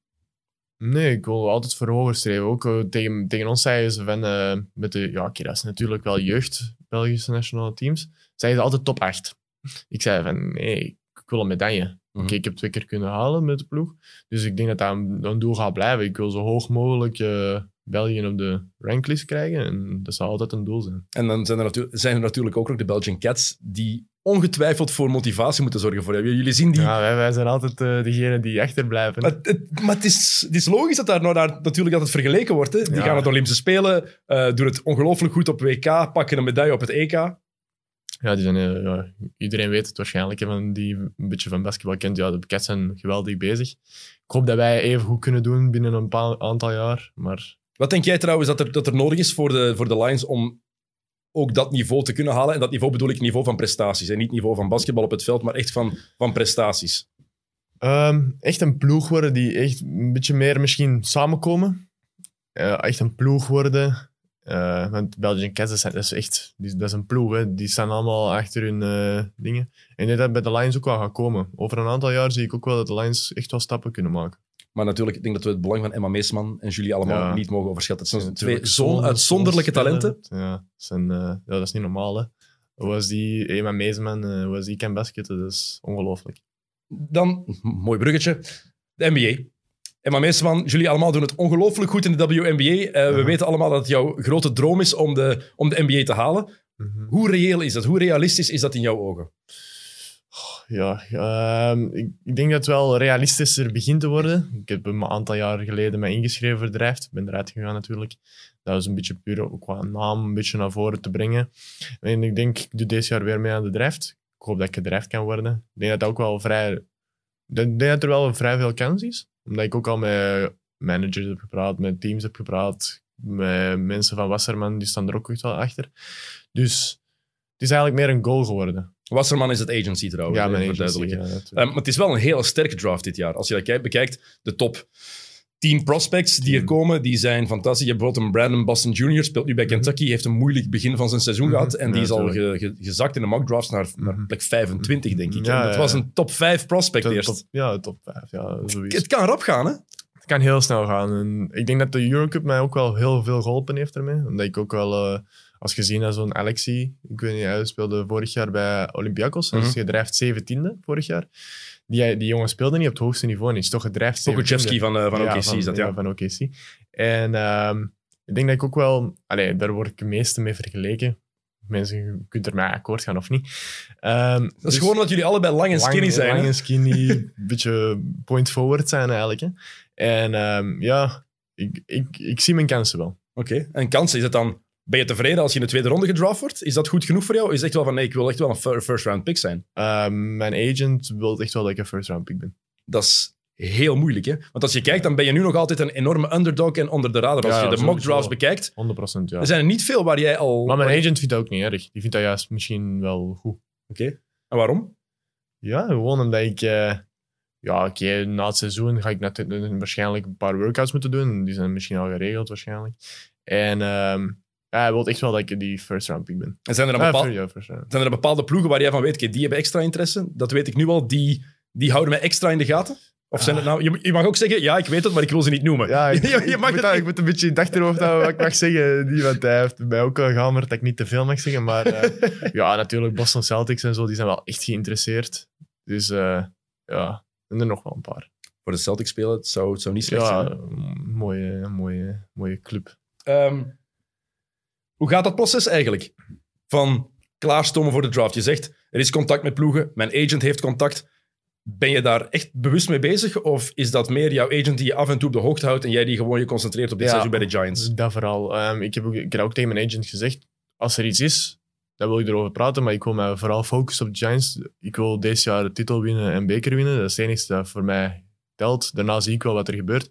Nee, ik wil altijd voor hoger streven. Ook eh, tegen, tegen ons zeiden ze van, eh, met de, ja, oké, dat is natuurlijk wel jeugd, Belgische nationale teams, zeiden ze altijd top 8. Ik zei van, nee, ik wil een medaille. Mhm. Oké, ik heb twee keer kunnen halen met de ploeg. Dus ik denk dat dat een, een doel gaat blijven. Ik wil zo hoog mogelijk eh, België op de ranklist krijgen. En dat zal altijd een doel zijn. En dan zijn er, natu- zijn er natuurlijk ook nog de Belgian Cats, die ongetwijfeld voor motivatie moeten zorgen voor. Jullie zien die... Ja, wij, wij zijn altijd eh degene die achterblijven. Maar, het, maar het, is, het is logisch dat daar nou naar, natuurlijk altijd vergeleken wordt. Hè. Die Ja. gaan naar de Olympische Spelen, eh, doen het ongelooflijk goed op WK, pakken een medaille op het EK. Ja, die zijn, eh, ja, iedereen weet het waarschijnlijk, hè, van die een beetje van basketbal kent. Ja, de Cats zijn geweldig bezig. Ik hoop dat wij even goed kunnen doen binnen een paar aantal jaar. Maar Wat denk jij trouwens dat er, dat er nodig is voor de, voor de Lions om ook dat niveau te kunnen halen? En dat niveau bedoel ik niveau van prestaties. En niet niveau van basketbal op het veld, maar echt van, van prestaties. Ehm, echt een ploeg worden die echt een beetje meer misschien samenkomen. Eh, echt een ploeg worden. Eh, want Belgian Cats, dat, is echt dat is een ploeg. Hè. Die staan allemaal achter hun eh, dingen. En ik denk dat bij de Lions ook wel gaat komen. Over een aantal jaar zie ik ook wel dat de Lions echt wel stappen kunnen maken. Maar natuurlijk, ik denk dat we het belang van Emma Meesman en Julie allemaal Ja. niet mogen overschatten. Het zijn twee zo'n zo'n- uitzonderlijke zo'n talenten. Ja, zijn, eh, ja, dat is niet normaal. Hè. Hoe was die Emma Meesman, hoe was die kan basketten? Dat is ongelooflijk. Dan, mooi bruggetje, de NBA. Emma Meesman, jullie allemaal doen het ongelooflijk goed in de WNBA. Eh, We weten allemaal dat het jouw grote droom is om de, om de NBA te halen. Mhm. Hoe reëel is dat? Hoe realistisch is dat in jouw ogen? Ja, ehm, ik, ik denk dat het wel realistischer begint te worden. Ik heb een aantal jaar geleden mij ingeschreven voor Drijft. Ik ben eruit gegaan natuurlijk. Dat was een beetje puur ook qua naam een beetje naar voren te brengen. En ik denk, ik doe deze jaar weer mee aan de Drijft. Ik hoop dat ik gedrijft kan worden. Ik denk dat dat ook wel vrij... Ik denk dat er wel vrij veel kans is. Omdat ik ook al met managers heb gepraat, met teams heb gepraat, met mensen van Wasserman, die staan er ook echt wel achter. Dus het is eigenlijk meer een goal geworden. Wasserman is het agency trouwens. ja, mijn agency, ja, maar het is wel een hele sterke draft dit jaar. Als je dat kijkt, bekijkt, de top 10 prospects die er Tien. komen, die zijn fantastisch. Je hebt bijvoorbeeld een Brandon Boston Jr., speelt nu bij Mhm. Kentucky, heeft een moeilijk begin van zijn seizoen Mhm. gehad. En die is al tuurlijk. ge- ge- gezakt in de mock drafts naar, naar Mhm. plek 25, denk ik. Ja, dat was een top 5 prospect Top- eerst. top- ja, top 5. Ja, zoiets. Het kan rap gaan, hè? Het kan heel snel gaan. En ik denk dat de Eurocup mij ook wel heel veel geholpen heeft ermee. Omdat ik ook wel, eh, als gezien naar zo'n Alexi, ik weet niet, hij speelde vorig jaar bij Olympiakos. Hij is Mhm. gedrijft 17e vorig jaar. Die, die jongen speelde niet op het hoogste niveau. Hij is toch gedrijft 17e. Pokuchevski van, eh, van Ja, OKC is dat, ja. van OKC. En ehm, ik denk dat ik ook wel... Allee, daar word ik het meeste mee vergeleken. Mensen, je kunt er mee akkoord gaan of niet. Ehm, Dat is dus- gewoon omdat jullie allebei lang en skinny lang, zijn. Lang en skinny, een beetje point forward zijn eigenlijk. Hè. En ehm, ja, ik, ik, ik zie mijn kansen wel. Oké. En kansen, is het dan... Ben je tevreden als je in de tweede ronde gedraft wordt? Is dat goed genoeg voor jou? Is het echt wel van, nee, ik wil echt wel een fir- first round pick zijn? Ehm, mijn agent wil echt wel dat ik een first round pick ben. dat is heel moeilijk. Hè? Want als je kijkt, dan ben je nu nog altijd een enorme underdog en onder de radar. Als Ja, je de sowieso. mock drafts bekijkt, 100% ja. er zijn er niet veel waar jij al... Maar mijn agent vindt dat ook niet erg. Die vindt dat juist misschien wel goed. Oké. En waarom? Ja, gewoon omdat ik... eh, ja, oké, na het seizoen ga ik net, waarschijnlijk een paar workouts moeten doen. Die zijn misschien al geregeld waarschijnlijk. En ehm, ja, hij wil echt wel dat ik die first round pick ben. En zijn er, dan Ja, bepaal- first- ja, first round. zijn er bepaalde ploegen waar jij van weet, die hebben extra interesse? Dat weet ik nu al, die, die houden mij extra in de gaten? Of zijn het nou... Je, je mag ook zeggen, ja, ik weet het, maar ik wil ze niet noemen. Ja, ik, je, je ik mag moet het dat- ik moet een beetje in het achterhoofd houden wat ik mag zeggen. Niet, want hij heeft mij ook wel gehamerd dat ik niet te veel mag zeggen. Maar eh, ja, natuurlijk, Boston Celtics en zo, die zijn wel echt geïnteresseerd. Dus eh, ja, en er nog wel een paar. Voor de Celtics spelen, het zou, het zou niet slecht Ja, zijn. een mooie, mooie, mooie club. Ehm, hoe gaat dat proces eigenlijk? Van klaarstomen voor de draft. Je zegt, er is contact met ploegen, mijn agent heeft contact. Ben je daar echt bewust mee bezig? Of is dat meer jouw agent die je af en toe op de hoogte houdt en jij die gewoon je concentreert op dit Ja. seizoen bij de Giants? Dat vooral. Ehm, ik, heb ook, ik heb ook tegen mijn agent gezegd, als er iets is, dan wil ik erover praten, maar ik wil mij vooral focussen op de Giants. Ik wil deze jaar de titel winnen en beker winnen. Dat is het enige dat voor mij telt. Daarna zie ik wel wat er gebeurt.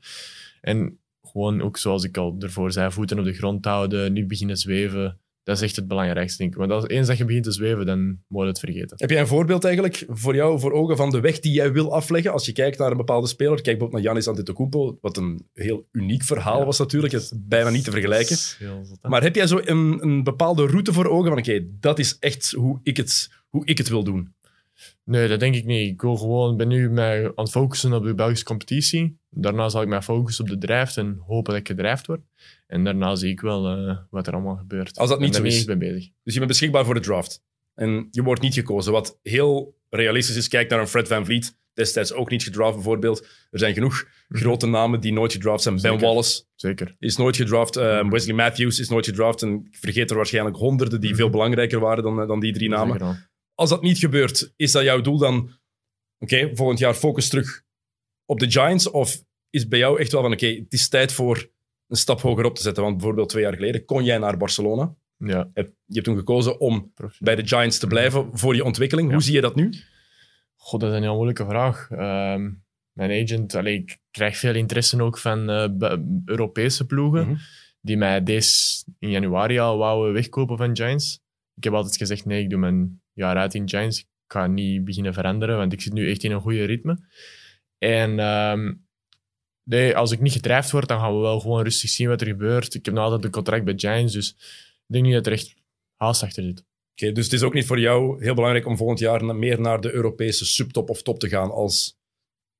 En gewoon ook zoals ik al ervoor zei, voeten op de grond houden, niet beginnen zweven. Dat is echt het belangrijkste, denk ik. Want als, eens dat je begint te zweven, dan moet je het vergeten. Heb jij een voorbeeld eigenlijk voor jou voor ogen van de weg die jij wil afleggen? Als je kijkt naar een bepaalde speler, kijk bijvoorbeeld naar Giannis Antetokounmpo, wat een heel uniek verhaal Ja. was natuurlijk, het is bijna niet te vergelijken. Heel zot? Maar heb jij zo een, een bepaalde route voor ogen van oké, dat is echt hoe ik, het, hoe ik het wil doen? Nee, dat denk ik niet. Ik wil gewoon, ben nu mij aan het focussen op de Belgische competitie. Daarna zal ik mij focussen op de draft en hopen dat ik gedrijfd word. En daarna zie ik wel eh, wat er allemaal gebeurt. Als dat niet zo ben is. ik mee bezig. Dus je bent beschikbaar voor de draft. En je wordt niet gekozen. Wat heel realistisch is, kijk naar een Fred Van Vliet. Destijds ook niet gedraft bijvoorbeeld. Er zijn genoeg grote namen die nooit gedraft zijn. Ben. Wallace Zeker. is nooit gedraft. Eh, Wesley Matthews is nooit gedraft. En ik vergeet er waarschijnlijk honderden die veel belangrijker waren dan, eh, dan die drie namen. Als dat niet gebeurt, is dat jouw doel dan... Oké, volgend jaar focus terug op de Giants? Of is bij jou echt wel van... Oké, het is tijd voor een stap hoger op te zetten. Want bijvoorbeeld twee jaar geleden kon jij naar Barcelona. Ja, Je hebt toen gekozen om bij de Giants te blijven voor je ontwikkeling. Ja. Hoe zie je dat nu? God, dat is een heel moeilijke vraag. Ehm, mijn agent, allee, ik krijg veel interesse ook van eh, Europese ploegen. Mhm. Die mij deze in januari al wouden wegkopen van Giants. Ik heb altijd gezegd, nee, ik doe mijn jaar uit in Giants. Ik ga niet beginnen veranderen, want ik zit nu echt in een goede ritme. En ehm, nee, als ik niet gedrijfd word, dan gaan we wel gewoon rustig zien wat er gebeurt. Ik heb nog altijd een contract bij Giants, dus ik denk niet dat er echt haast achter zit. Oké, dus het is ook niet voor jou heel belangrijk om volgend jaar meer naar de Europese subtop of top te gaan als...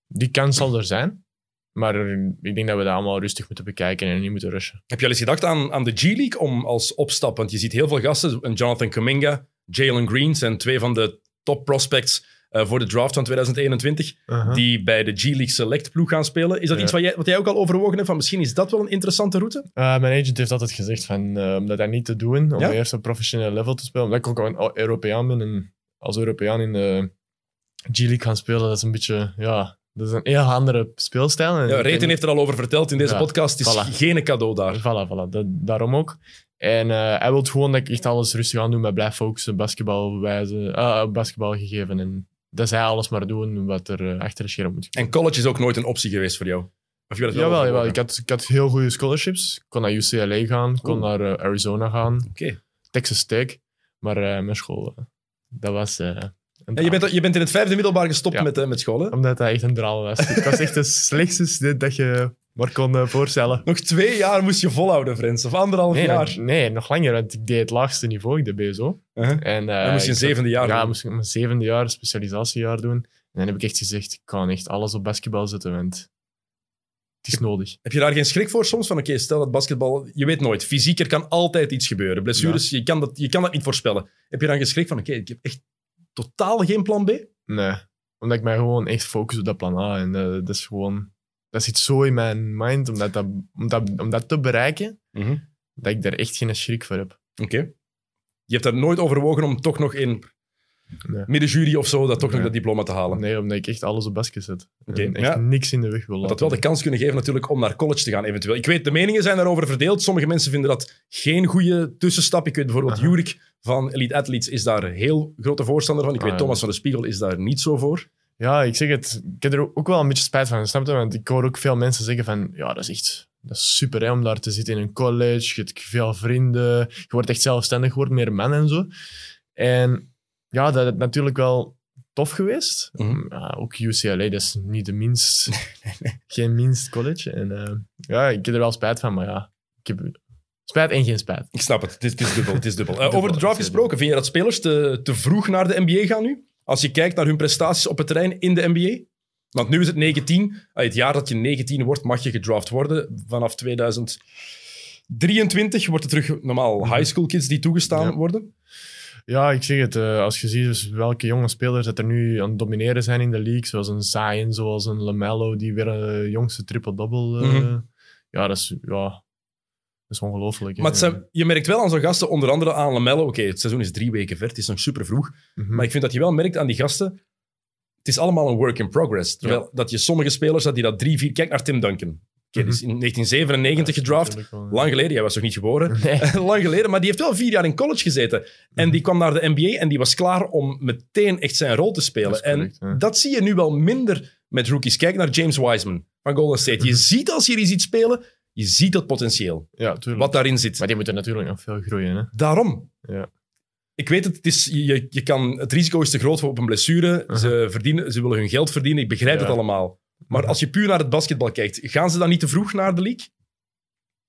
Die kans zal er zijn. Maar ik denk dat we dat allemaal rustig moeten bekijken en niet moeten rushen. Heb je al eens gedacht aan, aan de G-League om als opstap? Want je ziet heel veel gasten, Jonathan Kuminga, Jalen Green, zijn twee van de top prospects eh, voor de draft van 2021, die bij de G-League Select ploeg gaan spelen. Is dat Ja. iets wat jij, wat jij ook al overwogen hebt? Van misschien is dat wel een interessante route? Uh, mijn agent heeft altijd gezegd van, uh, om dat niet te doen, om Ja? eerst op professioneel level te spelen. Omdat ik ook een Europeaan ben en als Europeaan in de G-League gaan spelen, dat is een beetje, ja, dat is een heel andere speelstijl. En Ja, Reten heeft er al over verteld in deze Ja, podcast. Het is voilà. geen cadeau daar. Voilà, voilà. Dat, daarom ook. En eh, hij wil gewoon dat ik echt alles rustig aan doe, maar blijf focussen, basketbal bewijzen, ah, basketbal gegeven. En dat zij alles maar doen wat er eh, achter de scherm moet gebeuren. En college is ook nooit een optie geweest voor jou? Of wel Jawel, jawel. Ik had, ik had heel goede scholarships. Ik kon naar UCLA gaan, kon naar eh, Arizona gaan, Oké. Texas Tech. Maar eh, mijn school, dat was Ja, je, bent, je bent in het vijfde middelbaar gestopt Ja. met, met school, hè? Omdat dat echt een drama was. ik was echt de slechtste student dat je maar kon eh, voorstellen. Nog twee jaar moest je volhouden, Frans. Of anderhalf Nee, jaar. nog, nee, nog langer, want ik deed het laagste niveau, ik deed BSO. Uh-huh. En, eh, Dan moest je een zevende jaar Ja, doen. moest ik mijn zevende jaar specialisatiejaar doen. En dan heb ik echt gezegd, ik kan echt alles op basketbal zetten, want het is nodig. Heb je daar geen schrik voor soms? Van oké, stel dat basketbal... Je weet nooit. Fysiek, er kan altijd iets gebeuren. Blessures, je, kan dat, je kan dat niet voorspellen. Heb je dan geen schrik van oké, ik heb echt totaal geen plan B? Nee, omdat ik mij gewoon echt focus op dat plan A. En eh, dat is gewoon... Dat zit zo in mijn mind, om dat, dat- om dat, om dat te bereiken, dat ik daar echt geen schrik voor heb. Oké. Je hebt daar nooit overwogen om toch nog in Nee. middenjury of zo dat toch nog dat diploma te halen? Nee, omdat ik echt alles op basket zet. En echt ja. niks in de weg wil Dat laten. wel de kans kunnen geven natuurlijk om naar college te gaan eventueel. Ik weet, de meningen zijn daarover verdeeld. Sommige mensen vinden dat geen goede tussenstap. Ik weet bijvoorbeeld. Jurik van Elite Athletes is daar heel grote voorstander van. Ik weet, Ah, Thomas van de Spiegel is daar niet zo voor. Ja, ik zeg het. Ik heb er ook wel een beetje spijt van, snap je? Want ik hoor ook veel mensen zeggen van, ja, dat is echt dat is super hè, om daar te zitten in een college. Je hebt veel vrienden. Je wordt echt zelfstandig, je wordt meer man en zo. En ja, dat is natuurlijk wel tof geweest. Mhm. Ja, ook UCLA, dat is niet de minst, geen minst college. En eh, ja, ik heb er wel spijt van, maar ja, ik heb spijt en geen spijt. Ik snap het. Het is, het is dubbel. Het is dubbel. Eh, Dubbel, over de draft gesproken, vind je dat spelers te, te vroeg naar de NBA gaan nu? Als je kijkt naar hun prestaties op het terrein in de NBA? Want nu is het 19. Ah, Het jaar dat je 19 wordt, mag je gedraft worden. Vanaf 2023 wordt het terug normaal high school kids die toegestaan Ja. worden. Ja, ik zeg het. eh, als je ziet dus welke jonge spelers dat er nu aan het domineren zijn in de league, zoals een Zion, zoals een LaMelo, die weer een jongste triple-double... eh, Mhm. Ja, dat is, ja, is ongelooflijk. Maar het zijn- je merkt wel aan zo'n gasten, onder andere aan Lamello. Oké, het seizoen is drie weken ver, het is nog super vroeg. Mhm. Maar ik vind dat je wel merkt aan die gasten. Het is allemaal een work in progress. Terwijl dat je sommige spelers dat die dat drie, vier. Kijk naar Tim Duncan. Die is in 1997 Ja, gedraft. natuurlijk wel, ja. Lang geleden, jij was nog niet geboren. Nee. Lang geleden, maar die heeft wel vier jaar in college gezeten. En Mhm. die kwam naar de NBA en die was klaar om meteen echt zijn rol te spelen. Dat is correct, en dat zie je nu wel minder met rookies. Kijk naar James Wiseman van Golden State. Je Mhm. ziet als je die ziet spelen, je ziet dat potentieel. Ja, tuurlijk. Wat daarin zit. Maar die moeten natuurlijk nog veel groeien. Hè? Daarom. Ja. Ik weet het, het, is, je, je kan, het risico is te groot voor op een blessure. Ze, verdienen, ze willen hun geld verdienen, ik begrijp Ja. het allemaal. Maar als je puur naar het basketbal kijkt, gaan ze dan niet te vroeg naar de league?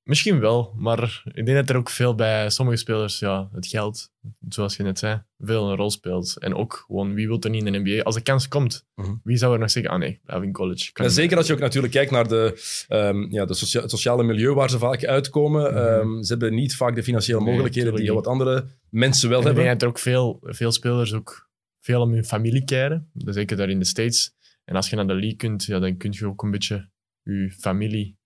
Misschien wel, maar ik denk dat er ook veel bij sommige spelers, ja, het geld, zoals je net zei, veel een rol speelt. En ook gewoon, wie wil er niet in de NBA? Als de kans komt, Mhm. wie zou er nog zeggen, ah nee, blijf in college. Kan zeker als je ook natuurlijk kijkt naar de, ehm, ja, de socia- het sociale milieu waar ze vaak uitkomen. Mhm. Ehm, ze hebben niet vaak de financiële Nee, mogelijkheden die heel wat andere mensen wel En ik denk hebben. dat er ook veel, veel spelers ook veel om hun familie keren. Zeker daar in de States. En als je naar de league kunt, ja, dan kun je ook een beetje je familie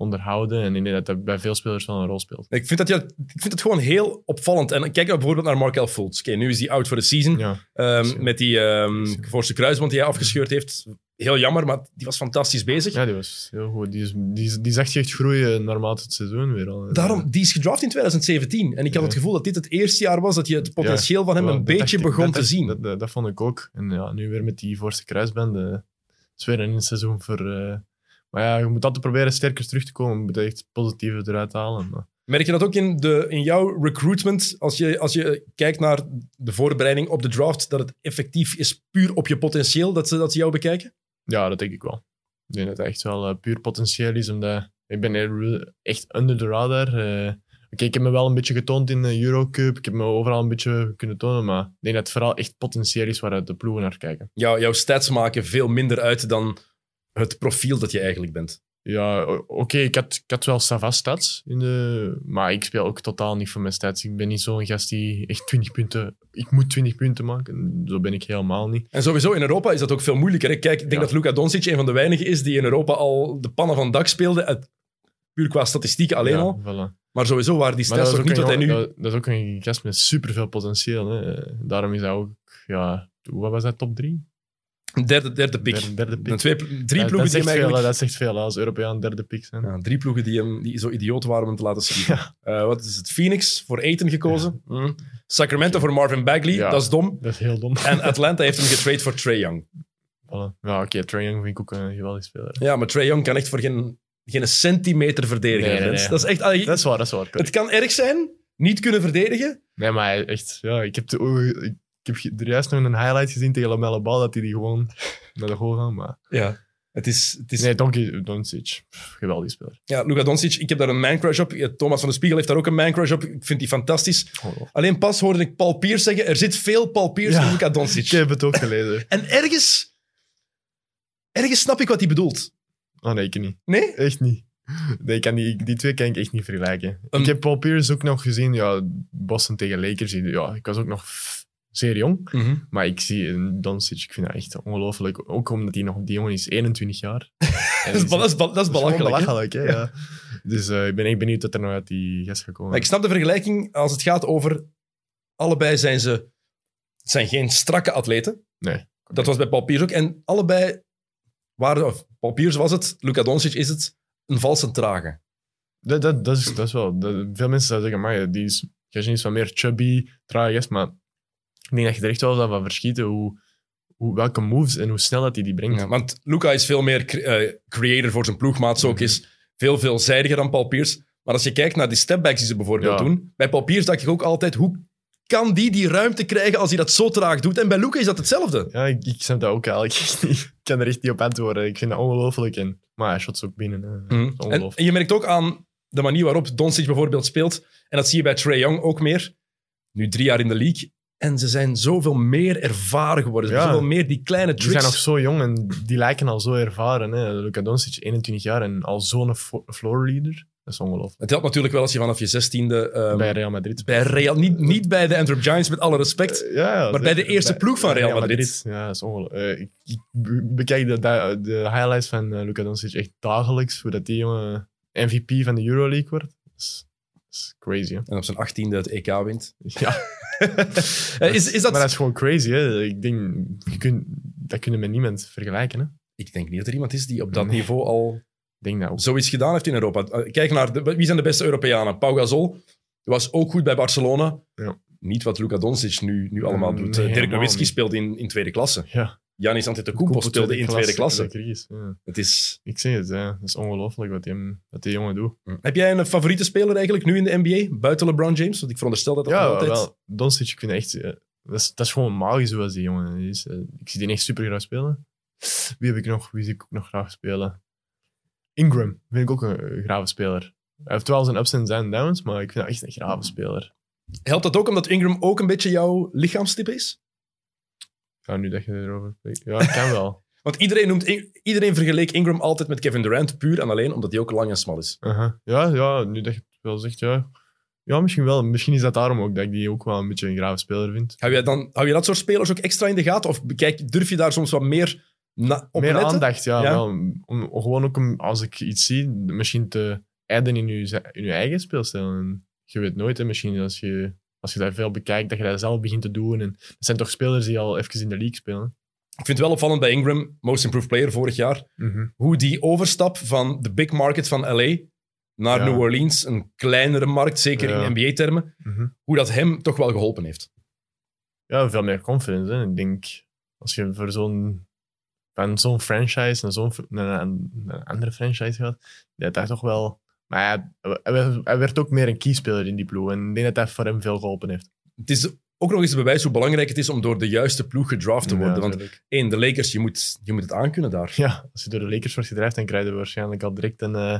onderhouden. En denk dat dat bij veel spelers wel een rol speelt. Ik vind, dat, ja, ik vind het gewoon heel opvallend. En kijk bijvoorbeeld naar Markel Fultz. Oké, nu is hij out voor de season. Ja, Ehm, met die ehm Zo. voorste kruisband die hij afgescheurd heeft. Heel jammer, maar die was fantastisch bezig. ja die was heel goed. Die, is, die, die zag je echt groeien naarmate het seizoen weer al. Daarom, die is gedraft in 2017. En ik had het gevoel dat dit het eerste jaar was dat je het potentieel van hem een dat beetje ik- begon dat te zien. Dat, dat, dat vond ik ook. En ja, nu weer met die voorste kruisband. Het is weer een seizoen voor... eh, maar ja, je moet altijd proberen sterker terug te komen. Je moet echt positieve eruit halen. Merk je dat ook in, de, in jouw recruitment, als je, als je kijkt naar de voorbereiding op de draft, dat het effectief is puur op je potentieel dat ze, dat ze jou bekijken? ja, dat denk ik wel. Ik denk dat het echt wel eh, puur potentieel is. Omdat ik ben echt under the radar. eh. Oké, ik heb me wel een beetje getoond in de Eurocup. Ik heb me overal een beetje kunnen tonen. Maar ik denk dat het vooral echt potentieel is waaruit de ploegen naar kijken. Jou, jouw stats maken veel minder uit dan het profiel dat je eigenlijk bent. Ja, oké, ik, had, ik had wel Savas stats, in de, maar ik speel ook totaal niet voor mijn stats. Ik ben niet zo'n gast die echt 20 punten... Ik moet 20 punten maken. Zo ben ik helemaal niet. En sowieso in Europa is dat ook veel moeilijker. hè. Kijk, ik denk Ja. dat Luka Doncic een van de weinigen is die in Europa al de pannen van dak speelde. uit- puur qua statistieken alleen Ja, al. voilà. Maar sowieso waren die stats is, niet ook wat hij nu... dat, dat is ook een gast met superveel potentieel. Hè. Daarom is hij ook... Ja, wat was dat, top 3? Derde, derde pick. Derde, derde De pick. twee, drie Ja, ploegen die hem veel, eigenlijk... hè. dat zegt veel als Europeaan derde pick zijn. Ja, drie ploegen die, hem, die zo idioot waren om hem te laten schieten. Ja. Eh, wat is het? Phoenix voor Aiton gekozen. Hm. Sacramento voor Marvin Bagley. Dat is dom. Dat is heel dom. En Atlanta heeft hem getrade voor Trae Young. Voilà. Ja, oké, Trae Young vind ik ook een geweldig speler. Ja, maar Trae Young kan echt voor geen, geen centimeter verdedigen. Nee, nee, Vince. nee. Dat is echt... Dat is waar, dat is waar. het kan erg zijn, niet kunnen verdedigen. Nee, maar echt, ja, ik heb, de, ik, heb er juist nog een highlight gezien tegen Lamelle Bal, dat hij die gewoon naar de goal gaan. Maar Ja. Het is, het is nee, Donkey Doncic, geweldig speler. Ja, Luka Doncic, ik heb daar een man-crush op. Thomas van de Spiegel heeft daar ook een man-crush op. Ik vind die fantastisch. Alleen pas hoorde ik Paul Pierce zeggen, er zit veel Paul Pierce Ja. in Luka Doncic. Ik heb het ook gelezen. En ergens... Ergens snap ik wat hij bedoelt. Oh nee, ik niet. Nee? Echt niet. Nee, ik kan die, die twee kan ik echt niet vergelijken. Ik heb Paul Pierce ook nog gezien, ja, Boston tegen Lakers. Ja, ik was ook nog zeer jong. Maar ik zie een Doncic, ik vind dat echt ongelooflijk. Ook omdat hij nog, die jongen is 21 jaar. Dat is, dat is, dat is belachelijk. belachelijk, hè, ja. Dus eh, ik ben echt benieuwd wat er nog uit die gast gaat komen. Ik snap de vergelijking als het gaat over... Allebei zijn ze... Het zijn geen strakke atleten. Nee. Dat was bij Paul Pierce ook. En allebei waren... Of Paul Pierce was het, Luka Doncic is het, een valse trage. Dat, dat, dat, is, dat is wel... dat- veel mensen zouden zeggen, maar die is, Gagin is wat meer chubby, traag is, maar ik denk dat je er echt wel zou van verschieten hoe, hoe, welke moves en hoe snel dat hij die brengt. Ja, want Luca is veel meer cre- eh, creator voor zijn ploegmaats ook. Mhm. Is veel veelzijdiger dan Paul Pierce. Maar als je kijkt naar die stepbacks die ze bijvoorbeeld Ja. doen. Bij Paul Pierce dacht ik ook altijd, hoe kan die die ruimte krijgen als hij dat zo traag doet? En bij Luca is dat hetzelfde. Ja, ik, ik snap dat ook eigenlijk niet. Ik kan er echt niet op antwoorden. Ik vind dat ongelooflijk. En, maar hij shot ze ook binnen. Mhm. En je merkt ook aan de manier waarop Doncic bijvoorbeeld speelt. En dat zie je bij Trae Young ook meer. Nu drie jaar in de league. En ze zijn zoveel meer ervaren geworden. Ja. Zoveel meer die kleine Die tricks. zijn nog zo jong en die lijken al zo ervaren. Hè. Luka Doncic, 21 jaar en al zo'n fo- floor leader. Dat is ongelooflijk. Het helpt natuurlijk wel als je vanaf je zestiende... ehm bij Real Madrid. bij Real, niet, niet bij de Antwerp Giants, met alle respect. Eh, ja, ja, Maar bij de eerste ploeg van Real Madrid. Ja, dat is ongelooflijk. Eh, ik, ik be- bekijk de, de, de highlights van eh, Luka Doncic echt dagelijks. Hoe dat die jongen MVP van de Euroleague wordt. Dat is, dat is crazy, hè. En op zijn achttiende het EK wint. Ja. Eh, is, is dat... Maar dat is gewoon crazy, hè. Ik denk, je kunt, dat kunnen met niemand vergelijken, hè. Ik denk niet dat er iemand is die op dat Nee. niveau al denk dat ook. zoiets gedaan heeft in Europa. Eh, Kijk naar de, wie zijn de beste Europeanen. Pau Gasol was ook goed bij Barcelona. Ja. Niet wat Luka Doncic nu, nu allemaal Mm, doet. nee, Eh, Dirk Nowitzki speelde in, in tweede klasse. Ja. Janis Antetokounmpo speelde in tweede klasse. Ja. Het is... Ik zeg het, ja. dat is ongelooflijk wat die, wat die jongen doet. Heb jij een favoriete speler eigenlijk nu in de NBA? Buiten LeBron James? Want ik veronderstel dat dat Ja, altijd... wel. Doncic, ik vind echt... eh, dat, is, dat is gewoon magisch zoals die jongen is. Eh, Ik zie die echt super graag spelen. Wie heb ik nog? Wie zie ik ook nog graag spelen? Ingram vind ik ook een, een grave speler. Hij heeft wel zijn ups en zijn downs, maar ik vind dat echt een grave speler. Helpt dat ook omdat Ingram ook een beetje jouw lichaamstype is? Ja, nu dat je erover spreekt. Ja, kan wel. Want iedereen, noemt, iedereen vergeleek Ingram altijd met Kevin Durant, puur en alleen omdat hij ook lang en smal is. Ja, ja, nu dat je het wel zegt, ja. Ja, misschien wel. Misschien is dat daarom ook dat ik die ook wel een beetje een grave speler vind. Hou je, dan, hou je dat soort spelers ook extra in de gaten? Of bekijk, durf je daar soms wat meer op Meer letten? aandacht, ja. Ja. Wel, om, om gewoon ook om, als ik iets zie, misschien te eiden in je, in je eigen speelstijl. En je weet nooit, hè, misschien als je, als je dat veel bekijkt, dat je dat zelf begint te doen. En dat zijn toch spelers die al even in de league spelen. Ik vind het wel opvallend bij Ingram, Most Improved Player vorig jaar, hoe die overstap van de big market van LA naar Ja. New Orleans, een kleinere markt, zeker Ja. in NBA-termen, Mhm. hoe dat hem toch wel geholpen heeft. Ja, veel meer confidence. Hè. Ik denk, als je voor zo'n van zo'n franchise naar zo'n naar een, naar een andere franchise gaat, dat dat toch wel... Maar ja, hij, werd- ook meer een keyspeler in die ploeg. En ik denk dat dat voor hem veel geholpen heeft. Het is ook nog eens een bewijs hoe belangrijk het is om door de juiste ploeg gedraft te worden. Ja, Want één, de Lakers, je moet, je moet het aankunnen daar. Ja, als je door de Lakers wordt gedreven, dan krijg je waarschijnlijk al direct een, eh,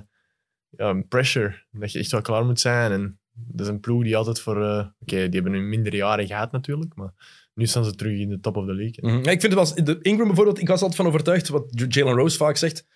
ja, een pressure. Dat je echt wel klaar moet zijn. En dat is een ploeg die altijd voor... eh, Oké, die hebben nu mindere jaren gehad natuurlijk, maar nu staan ze terug in de top of the league. Mhm. Ja, ik vind het wel... Ingram bijvoorbeeld, ik was altijd van overtuigd, wat Jalen Rose vaak zegt,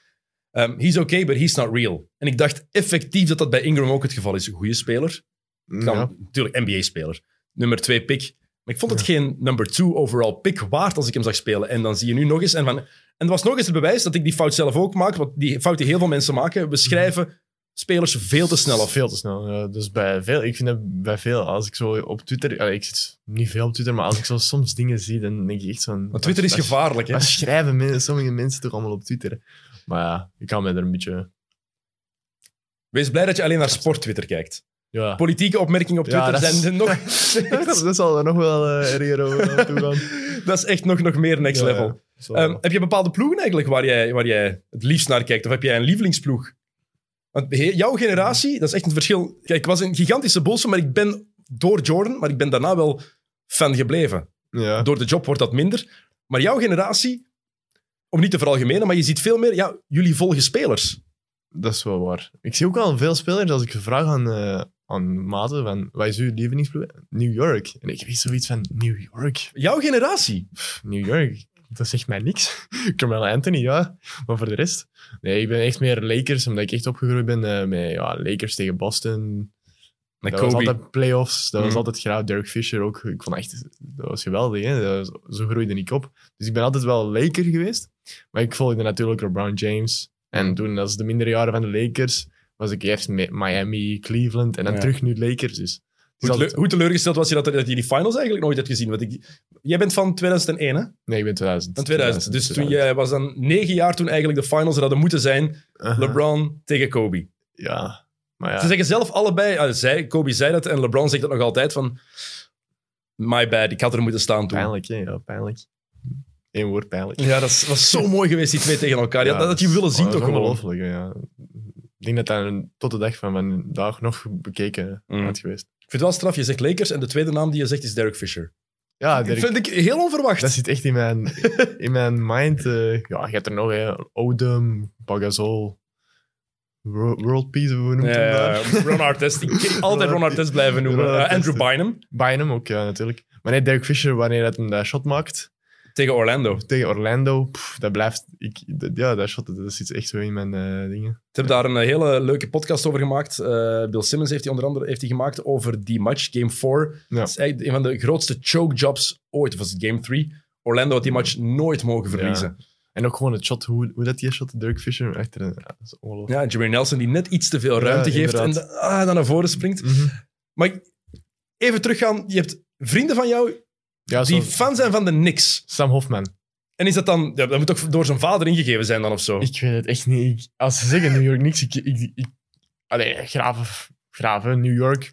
um, he's okay, but he's not real. En ik dacht effectief dat dat bij Ingram ook het geval is. Een goede speler. Kan, Ja. Natuurlijk, NBA-speler. Nummer twee pick. Maar ik vond het geen number two overall pick waard als ik hem zag spelen. En dan zie je nu nog eens... En, van, en dat was nog eens het bewijs dat ik die fout zelf ook maak, want die fout die heel veel mensen maken. We schrijven spelers veel te snel af. Veel te snel. Ja, dus bij veel, ik vind dat bij veel, als ik zo op Twitter, ik zit niet veel op Twitter, maar als ik zo soms dingen zie, dan denk ik echt. Want Twitter is gevaarlijk, hè? Wat schrijven sommige mensen toch allemaal op Twitter? Maar ja, ik kan me er een beetje. Wees blij dat je alleen naar sport-Twitter kijkt. Ja, Politieke opmerkingen op Ja, Twitter is- zijn er nog... dat zal er nog wel eh erger over toe gaan. dat is echt nog, nog meer next Ja, level. Ehm, heb je bepaalde ploegen eigenlijk waar jij, waar jij het liefst naar kijkt? Of heb jij een lievelingsploeg? Want jouw generatie, dat is echt een verschil. Kijk, ik was een gigantische Bulls, maar ik ben door Jordan, maar ik ben daarna wel fan gebleven. ja. Door de job wordt dat minder. Maar jouw generatie, om niet te veralgemenen, maar je ziet veel meer, ja, jullie volgen spelers. Dat is wel waar. Ik zie ook al veel spelers, als ik vraag aan, eh aan maten, van, wat is uw lievelingsploeg? New York. En ik weet zoiets van, New York? Jouw generatie. Pff, New York? Dat zegt mij niks. Carmelo Anthony, ja. Maar voor de rest? Nee, ik ben echt meer Lakers, omdat ik echt opgegroeid ben eh, met ja, Lakers tegen Boston. Met dat was Kobe. altijd playoffs. Dat was Mhm. altijd graag. Dirk Fisher ook. Ik vond echt... Dat was geweldig, hè. Dat was- zo groeide ik op. Dus ik ben altijd wel Laker geweest. Maar ik volgde natuurlijk LeBron James. En toen, als de mindere jaren van de Lakers, was ik eerst met Miami, Cleveland en dan Ja. terug nu Lakers. Dus is Hoe, altijd- teleur- hoe teleurgesteld was je dat, dat je die finals eigenlijk nooit hebt gezien? Want ik, jij bent van 2001, hè? Nee, ik ben 2000. Van 2000. Dus toen 2000. jij was dan negen jaar toen eigenlijk de finals er hadden moeten zijn. Aha. LeBron tegen Kobe. Ja. Maar ja. Ze zeggen zelf allebei, ah, zij, Kobe zei dat en LeBron zegt dat nog altijd van my bad, ik had er moeten staan toen. Pijnlijk, hè? Ja, pijnlijk. Eén woord pijnlijk. Ja, dat is- was zo mooi geweest, die twee tegen elkaar. Ja, dat had je willen zien toch dat gewoon. ongelooflijk, ja. Ik denk dat dat een- tot de dag van vandaag nog bekeken Mm. had geweest. Ik vind het wel straf, je zegt Lakers en de tweede naam die je zegt is Derek Fisher. Ja, Dat Dirk, vind ik heel onverwacht. dat zit echt in mijn, in mijn mind. eh, ja, je hebt er nog, hè. Odom. Wo- World Peace, hoe noemt hem Ja, daar? Ron Artest. Ik kan altijd Ron Artest blijven noemen. Eh, Andrew. Bynum Bynum ook, ja, natuurlijk. Maar nee, Derek Fisher, wanneer hij hem dat shot maakt tegen Orlando. tegen Orlando, pff, dat blijft... Ik, dat- ja, dat shot, dat zit echt zo in mijn eh, dingen. Ze hebben daar een eh, hele leuke podcast over gemaakt. Eh, Bill Simmons heeft die onder andere heeft die gemaakt over die match, Game 4. Ja. Dat is eigenlijk een van de grootste choke jobs ooit. Of was het Game 3? Orlando had die match nooit mogen verliezen. En ook gewoon het shot, hoe, hoe dat die shot, Dirk Fisher, achter een... Ja, dat is ongelooflijk. Ja, Jameer Nelson die net iets te veel ruimte Ja, geeft en ah, dan naar voren springt. Mhm. Maar ik- even teruggaan. Je hebt vrienden van jou Ja, die zo, fan zijn van de Knicks. Sam Hofman. En is dat dan... Ja, dat moet toch door zijn vader ingegeven zijn dan of zo? Ik weet het echt niet. Ik- als ze zeggen New York niks, ik... ik, ik allee, graven, graven, New York,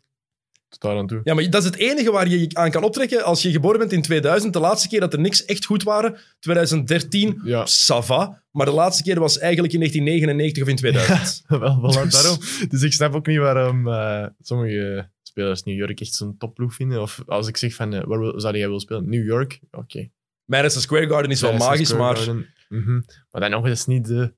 tot daar aan toe. Ja, maar dat is het enige waar je je aan kan optrekken als je geboren bent in 2000. De laatste keer dat er niks echt goed waren, 2013, Ja, Sava. Maar de laatste keer was eigenlijk in 1999 of in 2000. wel, wel daarom. Dus ik snap ook niet waarom eh, sommige spelers New York echt zo'n topploeg vinden. Of als ik zeg van, eh, waar wil- zou jij willen spelen? New York? Oké. Madison Square Garden is wel Madison magisch, Square maar Garden. Mhm. Maar dan nog eens niet de...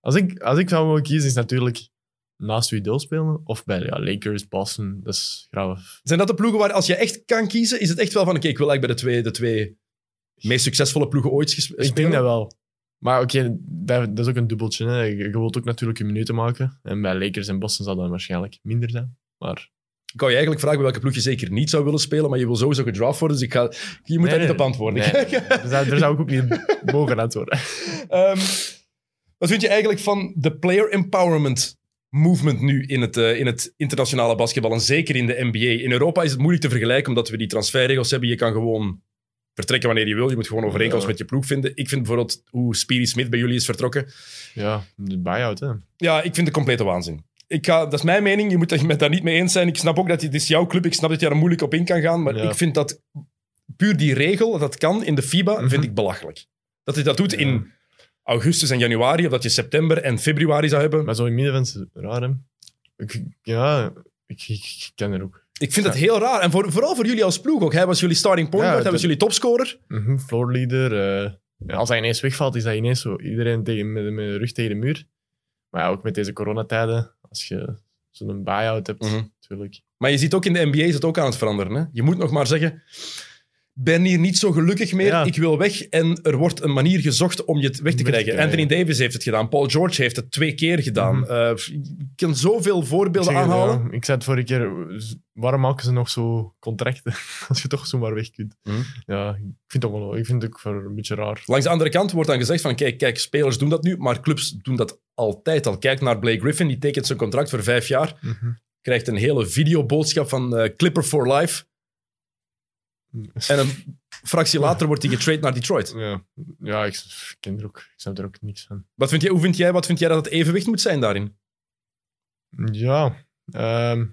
Als ik, als ik zou mogen kiezen, is natuurlijk naast wie deel spelen. Of bij ja, Lakers, Boston. Dat is graaf. zijn dat de ploegen waar als je echt kan kiezen, is het echt wel van, oké, ik wil eigenlijk bij de twee, de twee meest succesvolle ploegen ooit spelen? Ik denk dat wel. Maar oké, dat, dat is ook een dubbeltje. Hè. Je, je wilt ook natuurlijk je minuten maken. En bij Lakers en Boston zal dat waarschijnlijk minder zijn. Maar Ik wou je eigenlijk vragen bij welke ploeg je zeker niet zou willen spelen, maar je wil sowieso gedraft worden, dus ik ga, je moet daar niet op antwoorden. Nee, nee, daar, zou, daar zou ik ook niet mogen antwoorden. Ehm, wat vind je eigenlijk van de player empowerment movement nu in het, eh, in het internationale basketbal en zeker in de NBA? In Europa is het moeilijk te vergelijken omdat we die transferregels hebben. Je kan gewoon vertrekken wanneer je wil. Je moet gewoon overeenkomst Ja. met je ploeg vinden. Ik vind bijvoorbeeld hoe Speedy Smith bij jullie is vertrokken. Ja, de buy-out, hè. Ja, ik vind het complete waanzin. Ik ga, dat is mijn mening. Je moet het met daar niet mee eens zijn. Ik snap ook dat het is jouw club. Ik snap dat je daar moeilijk op in kan gaan. Maar Ja. ik vind dat puur die regel, dat kan in de FIBA, Mhm. vind ik belachelijk. Dat je dat doet Ja. in augustus en januari, of dat je september en februari zou hebben. Maar zo in midden is raar, hè. Ik, ja, ik, ik, ik ken er ook. Ik vind het heel raar. En voor, vooral voor jullie als ploeg ook. Hij was jullie starting point guard, hij dat- was jullie topscorer. Mhm, floor leader. eh, als hij ineens wegvalt, is dat ineens zo iedereen tegen, met, met de rug tegen de muur. Maar ja, ook met deze coronatijden, als je zo'n buy-out hebt, Mhm. natuurlijk. Maar je ziet ook in de NBA is het ook aan het veranderen. Hè? Je moet nog maar zeggen, ben hier niet zo gelukkig meer, Ja. ik wil weg. En er wordt een manier gezocht om je het weg te Weg te krijgen. Anthony Davis heeft het gedaan. Paul George heeft het twee keer gedaan. Mhm. Eh, ik kan zoveel voorbeelden Ik het, aanhalen. ja, ik zei het vorige keer, waarom maken ze nog zo contracten als je toch zomaar weg kunt? Mhm. Ja, ik vind, het ook wel, ik vind het ook een beetje raar. Langs de andere kant wordt dan gezegd van, kijk, kijk, spelers doen dat nu, maar clubs doen dat altijd al. Kijk naar Blake Griffin, die tekent zijn contract voor vijf jaar. Mhm. Krijgt een hele videoboodschap van eh, Clipper for Life. En een fractie later wordt hij getrade naar Detroit. Ja, ja ik, ik ken er ook, ik snap er ook niks van. Wat vind jij, hoe vind jij, wat vind jij dat het evenwicht moet zijn daarin? Ja, ehm,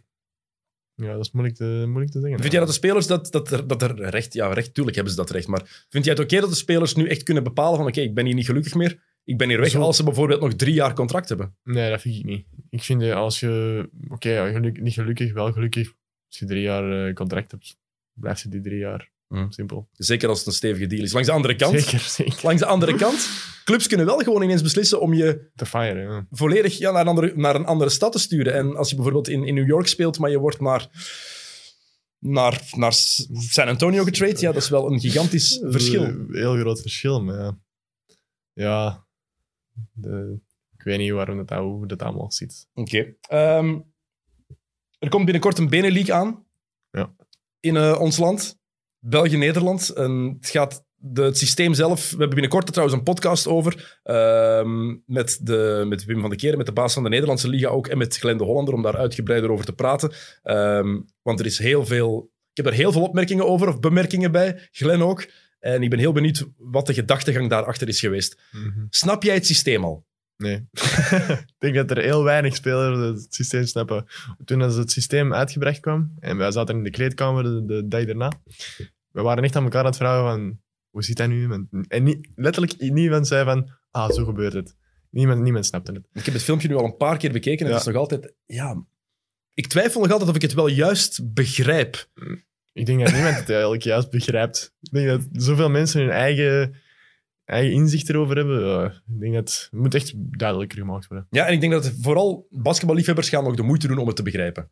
ja dat is moeilijk te, moeilijk te zeggen. Vind jij dat de spelers dat, dat, er, dat er recht... Ja, recht, tuurlijk hebben ze dat recht. Maar vind jij het oké dat de spelers nu echt kunnen bepalen van oké, ik ben hier niet gelukkig meer. Ik ben hier weg Zo. als ze bijvoorbeeld nog drie jaar contract hebben. Nee, dat vind ik niet. Ik vind dat als je, oké, ja, geluk- niet gelukkig, wel gelukkig. Als je drie jaar eh, contract hebt, blijf je die drie jaar. Mhm. Simpel. Zeker als het een stevige deal is. Langs de andere kant, Zeker, zeker. langs de andere kant clubs kunnen wel gewoon ineens beslissen om je Te firen, ja. volledig ja, naar, een andere, naar een andere stad te sturen. En als je bijvoorbeeld in, in New York speelt, maar je wordt naar, naar, naar San Antonio getrade, ja, dat is wel een gigantisch verschil. Een heel groot verschil, maar ja. Ja, de, ik weet niet waarom dat, hoe dat allemaal zit. Oké. Ehm, er komt binnenkort een Benelink aan. Ja. In eh, ons land. België-Nederland. En het gaat... De, het systeem zelf... We hebben binnenkort trouwens een podcast over. ehm, met, de, met Wim van de Keren, met de baas van de Nederlandse Liga ook. En met Glenn de Hollander, om daar uitgebreider over te praten. Ehm, want er is heel veel... Ik heb er heel veel opmerkingen over, of bemerkingen bij. Glenn ook. En ik ben heel benieuwd wat de gedachtegang daarachter is geweest. Snap jij het systeem al? Nee. ik denk dat er heel weinig spelers het systeem snappen. Toen als het systeem uitgebracht kwam, en wij zaten in de kleedkamer de, de dag daarna, we waren echt aan elkaar aan het vragen van, hoe zit dat nu? En niet, letterlijk niemand zei van, ah, zo gebeurt het. Niemand, niemand snapte het. Ik heb het filmpje nu al een paar keer bekeken en het is nog altijd... Ja, ik twijfel nog altijd of ik het wel juist begrijp. Ik denk dat niemand het eigenlijk juist begrijpt. Ik denk dat zoveel mensen hun eigen eigen inzicht erover hebben. Ja, ik denk dat het moet echt duidelijker gemaakt worden. Ja, en ik denk dat vooral basketballiefhebbers gaan nog de moeite doen om het te begrijpen.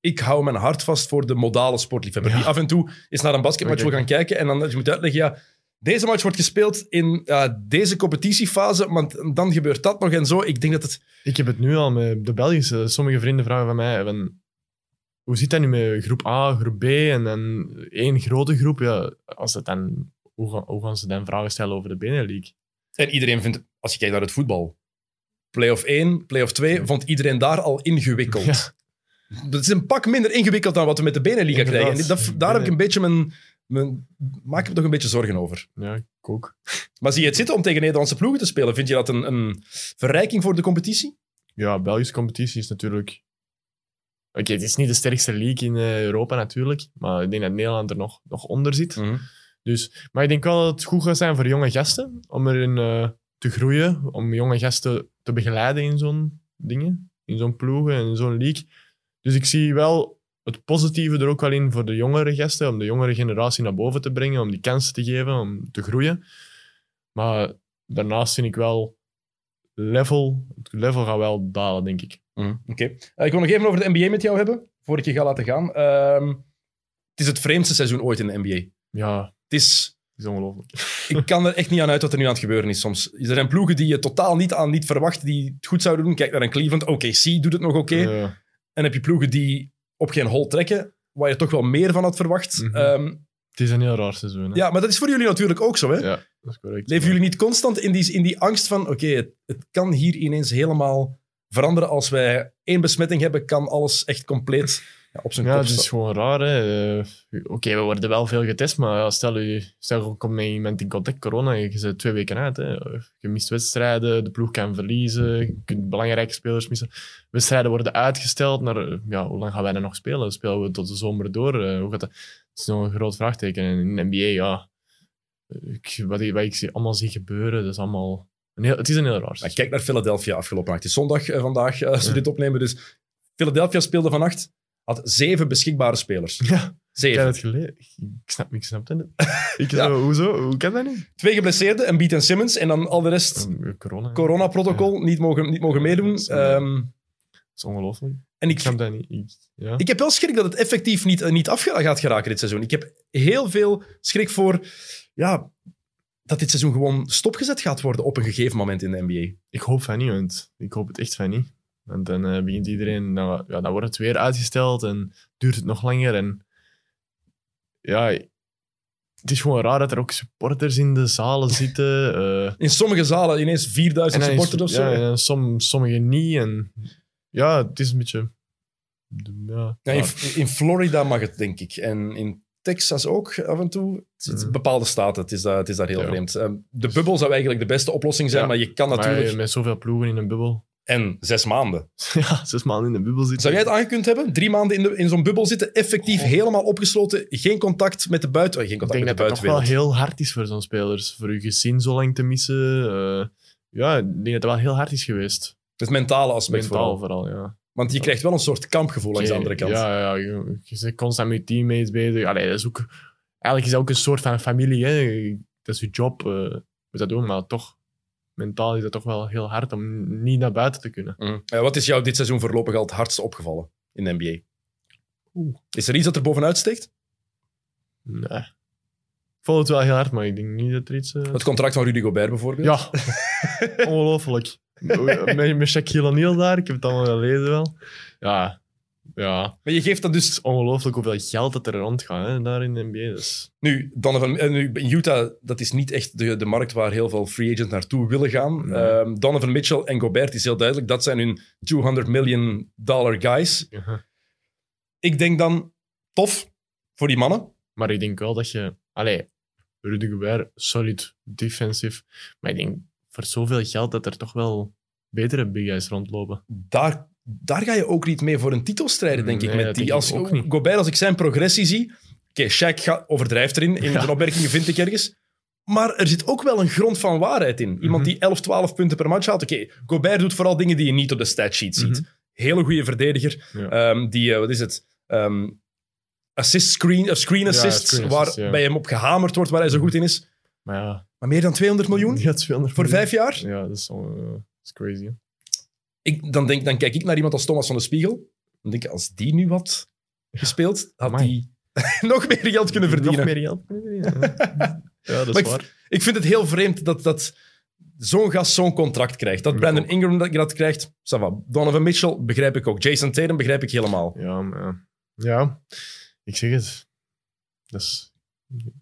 Ik hou mijn hart vast voor de modale sportliefhebber. Ja. Die af en toe eens naar een basketmatch wil gaan kijken en dan je moet uitleggen, ja, deze match wordt gespeeld in deze competitiefase, want dan gebeurt dat nog en zo. Ik denk dat het... Ik heb het nu al met de Belgische. Sommige vrienden vragen van mij: van, hoe zit dat nu met groep A, groep B en dan één grote groep? Ja, als het dan, hoe, gaan, hoe gaan ze dan vragen stellen over de Benelux? En iedereen vindt, als je kijkt naar het voetbal, play-off 1, play-off 2, vond iedereen daar al ingewikkeld. Ja. Dat is een pak minder ingewikkeld dan wat we met de Beneliga krijgen. En dat, daar heb ik een beetje mijn, mijn... Maak ik me toch een beetje zorgen over. Ja, ik ook. Maar zie je het zitten om tegen Nederlandse ploegen te spelen? Vind je dat een, een verrijking voor de competitie? Ja, Belgische competitie is natuurlijk. Oké, het is niet de sterkste league in eh, Europa natuurlijk, maar ik denk dat Nederland er nog, nog onder zit. Dus, maar ik denk wel dat het goed gaat zijn voor jonge gasten om erin eh, te groeien, om jonge gasten te begeleiden in zo'n dingen, in zo'n ploegen en in zo'n league. Dus ik zie wel het positieve er ook wel in voor de jongere gasten, om de jongere generatie naar boven te brengen, om die kansen te geven, om te groeien. Maar daarnaast vind ik wel level, het level gaat wel dalen, denk ik. Oké. Eh, ik wil nog even over de NBA met jou hebben, voor ik je ga laten gaan. Ehm, het is het vreemdste seizoen ooit in de NBA. Ja, Het is... het is ongelooflijk. Ik kan er echt niet aan uit wat er nu aan het gebeuren is soms. Er zijn ploegen die je totaal niet aan niet verwacht, die het goed zouden doen. Kijk naar een Cleveland. OKC doet het nog oké. Ja. En heb je ploegen die op geen hol trekken, waar je toch wel meer van had verwacht. Mhm. Ehm, het is een heel raar seizoen. Hè? ja, maar dat is voor jullie natuurlijk ook zo, hè? Ja, dat is correct. Leven jullie niet constant in die, in die angst van, oké, het, het kan hier ineens helemaal veranderen. Als wij één besmetting hebben, kan alles echt compleet ja, op zijn Ja, kop het is gewoon raar. hè. Eh, Oké, we worden wel veel getest, maar ja, stel je, stel je komt met iemand in contact, corona, je zit twee weken uit. Hè. Je mist wedstrijden, de ploeg kan verliezen, je kunt belangrijke spelers missen. Wedstrijden worden uitgesteld naar, eh, ja, hoe lang gaan wij dan nog spelen? Spelen we tot de zomer door? Eh, hoe gaat dat? Het is nog een groot vraagteken. En in de NBA, ja, ik, wat, ik, wat ik zie, allemaal zie gebeuren, dat is allemaal... Een heel, het is een heel raar Maar kijk naar Philadelphia afgelopen nacht. Het is zondag eh, vandaag, eh, als we dit opnemen. Dus Philadelphia speelde vannacht, had zeven beschikbare spelers. Ja, ik Zeven. heb het. Ik snap, ik snap het niet. Ik Ja. zo, hoezo? Hoe kan dat niet? Twee geblesseerden, en Beat en Simmons. En dan al de rest Corona. coronaprotocol, niet, mogen, niet mogen meedoen. Dat is, eh, Ehm, Dat is ongelooflijk. en Ik ik, snap dat niet. Ik, ja. ik heb wel schrik dat het effectief niet, eh, niet af gaat geraken dit seizoen. Ik heb heel veel schrik voor ja, dat dit seizoen gewoon stopgezet gaat worden op een gegeven moment in de NBA. Ik hoop van niet, want ik hoop het echt van niet. Want dan eh, begint iedereen, dan, ja, dan wordt het weer uitgesteld en duurt het nog langer. En ja, het is gewoon raar dat er ook supporters in de zalen zitten. eh, In sommige zalen ineens 4000 en dan is- supporters of zo. Ja, en dan som, sommigen niet. En ja, het is een beetje. Ja, Ja, in, in Florida mag het, denk ik. En in Texas ook af en toe. Het Mhm. bepaalde staten, het is daar, het is daar heel Ja. vreemd. Ehm, de bubbel zou eigenlijk de beste oplossing zijn, Ja. maar je kan Maar natuurlijk... met zoveel ploegen in een bubbel. En zes maanden. ja, zes maanden in een bubbel zitten. Zou jij het aangekund hebben? Drie maanden in, de, in zo'n bubbel zitten, effectief Goh. helemaal opgesloten, geen contact met de buiten... eh, Geen Ik contact denk met dat de dat toch wel buitenwereld. heel hard is voor zo'n spelers. Voor je gezin zo lang te missen. eh, ja, ik denk dat het wel heel hard is geweest. Het mentale aspect Mentaal vooral. vooral, ja. Want je krijgt wel een soort kampgevoel langs de andere kant. Ja, ja je, je bent constant met je teammates bezig. Allee, dat is ook, eigenlijk is dat ook een soort van familie. Hè. Dat is je job. eh, je moet dat doen, maar toch, mentaal is dat toch wel heel hard om niet naar buiten te kunnen. Mhm. Eh, wat is jou dit seizoen voorlopig al het hardste opgevallen in de NBA? Oeh. Is er iets dat er bovenuit steekt? Nee. Ik vond het wel heel hard, maar ik denk niet dat er iets... eh, Het contract van Rudy Gobert bijvoorbeeld? Ja, ongelooflijk. Met, met Shaquille O'Neal daar, ik heb het allemaal gelezen wel. Ja, ja. Maar je geeft dat Het dus is ongelooflijk hoeveel geld dat er rondgaat hè, daar in de NBA. Dus, Nu, Donovan, en nu, Utah, dat is niet echt de, de markt waar heel veel free agents naartoe willen gaan. Nee. Ehm, Donovan Mitchell en Gobert is heel duidelijk. Dat zijn hun 200 million dollar guys. Ik denk dan, tof voor die mannen. Maar ik denk wel dat je... Allee, Rudy Gobert, solid defensive. Maar ik denk voor zoveel geld dat er toch wel betere big guys rondlopen. Daar, daar ga je ook niet mee voor een titel strijden, denk ik. Met die, als, ik. Gobert, als ik zijn progressie zie... Oké, Shaq gaat, overdrijft erin. In Ja. zijn opmerkingen vind ik ergens. Maar er zit ook wel een grond van waarheid in. Iemand Mhm. die 11, 12 punten per match haalt. Oké, Gobert doet vooral dingen die je niet op de statsheet ziet. Mhm. Hele goede verdediger. Ja. Ehm, die, eh, wat is het? Ehm, assist screen, of screen Ja, assists, waar bij hem op gehamerd wordt, waar hij zo goed in is. Maar ja, Maar meer dan 200 miljoen die had 200 voor miljoen. vijf jaar? Ja, dat is, eh, dat is crazy. hè. Ik, dan, denk, dan kijk ik naar iemand als Thomas van de Spiegel. Dan denk ik, als die nu had gespeeld, had Amai. die nog meer geld kunnen verdienen. Nog meer geld kunnen verdienen. ja, dat is ik- waar. Ik vind het heel vreemd dat, dat zo'n gast zo'n contract krijgt. Dat Brandon. Ingram dat, dat krijgt, ça va. Donovan Mitchell begrijp ik ook. Jason Tatum begrijp ik helemaal. Ja, maar ja. ja, ik zeg het. Dat is,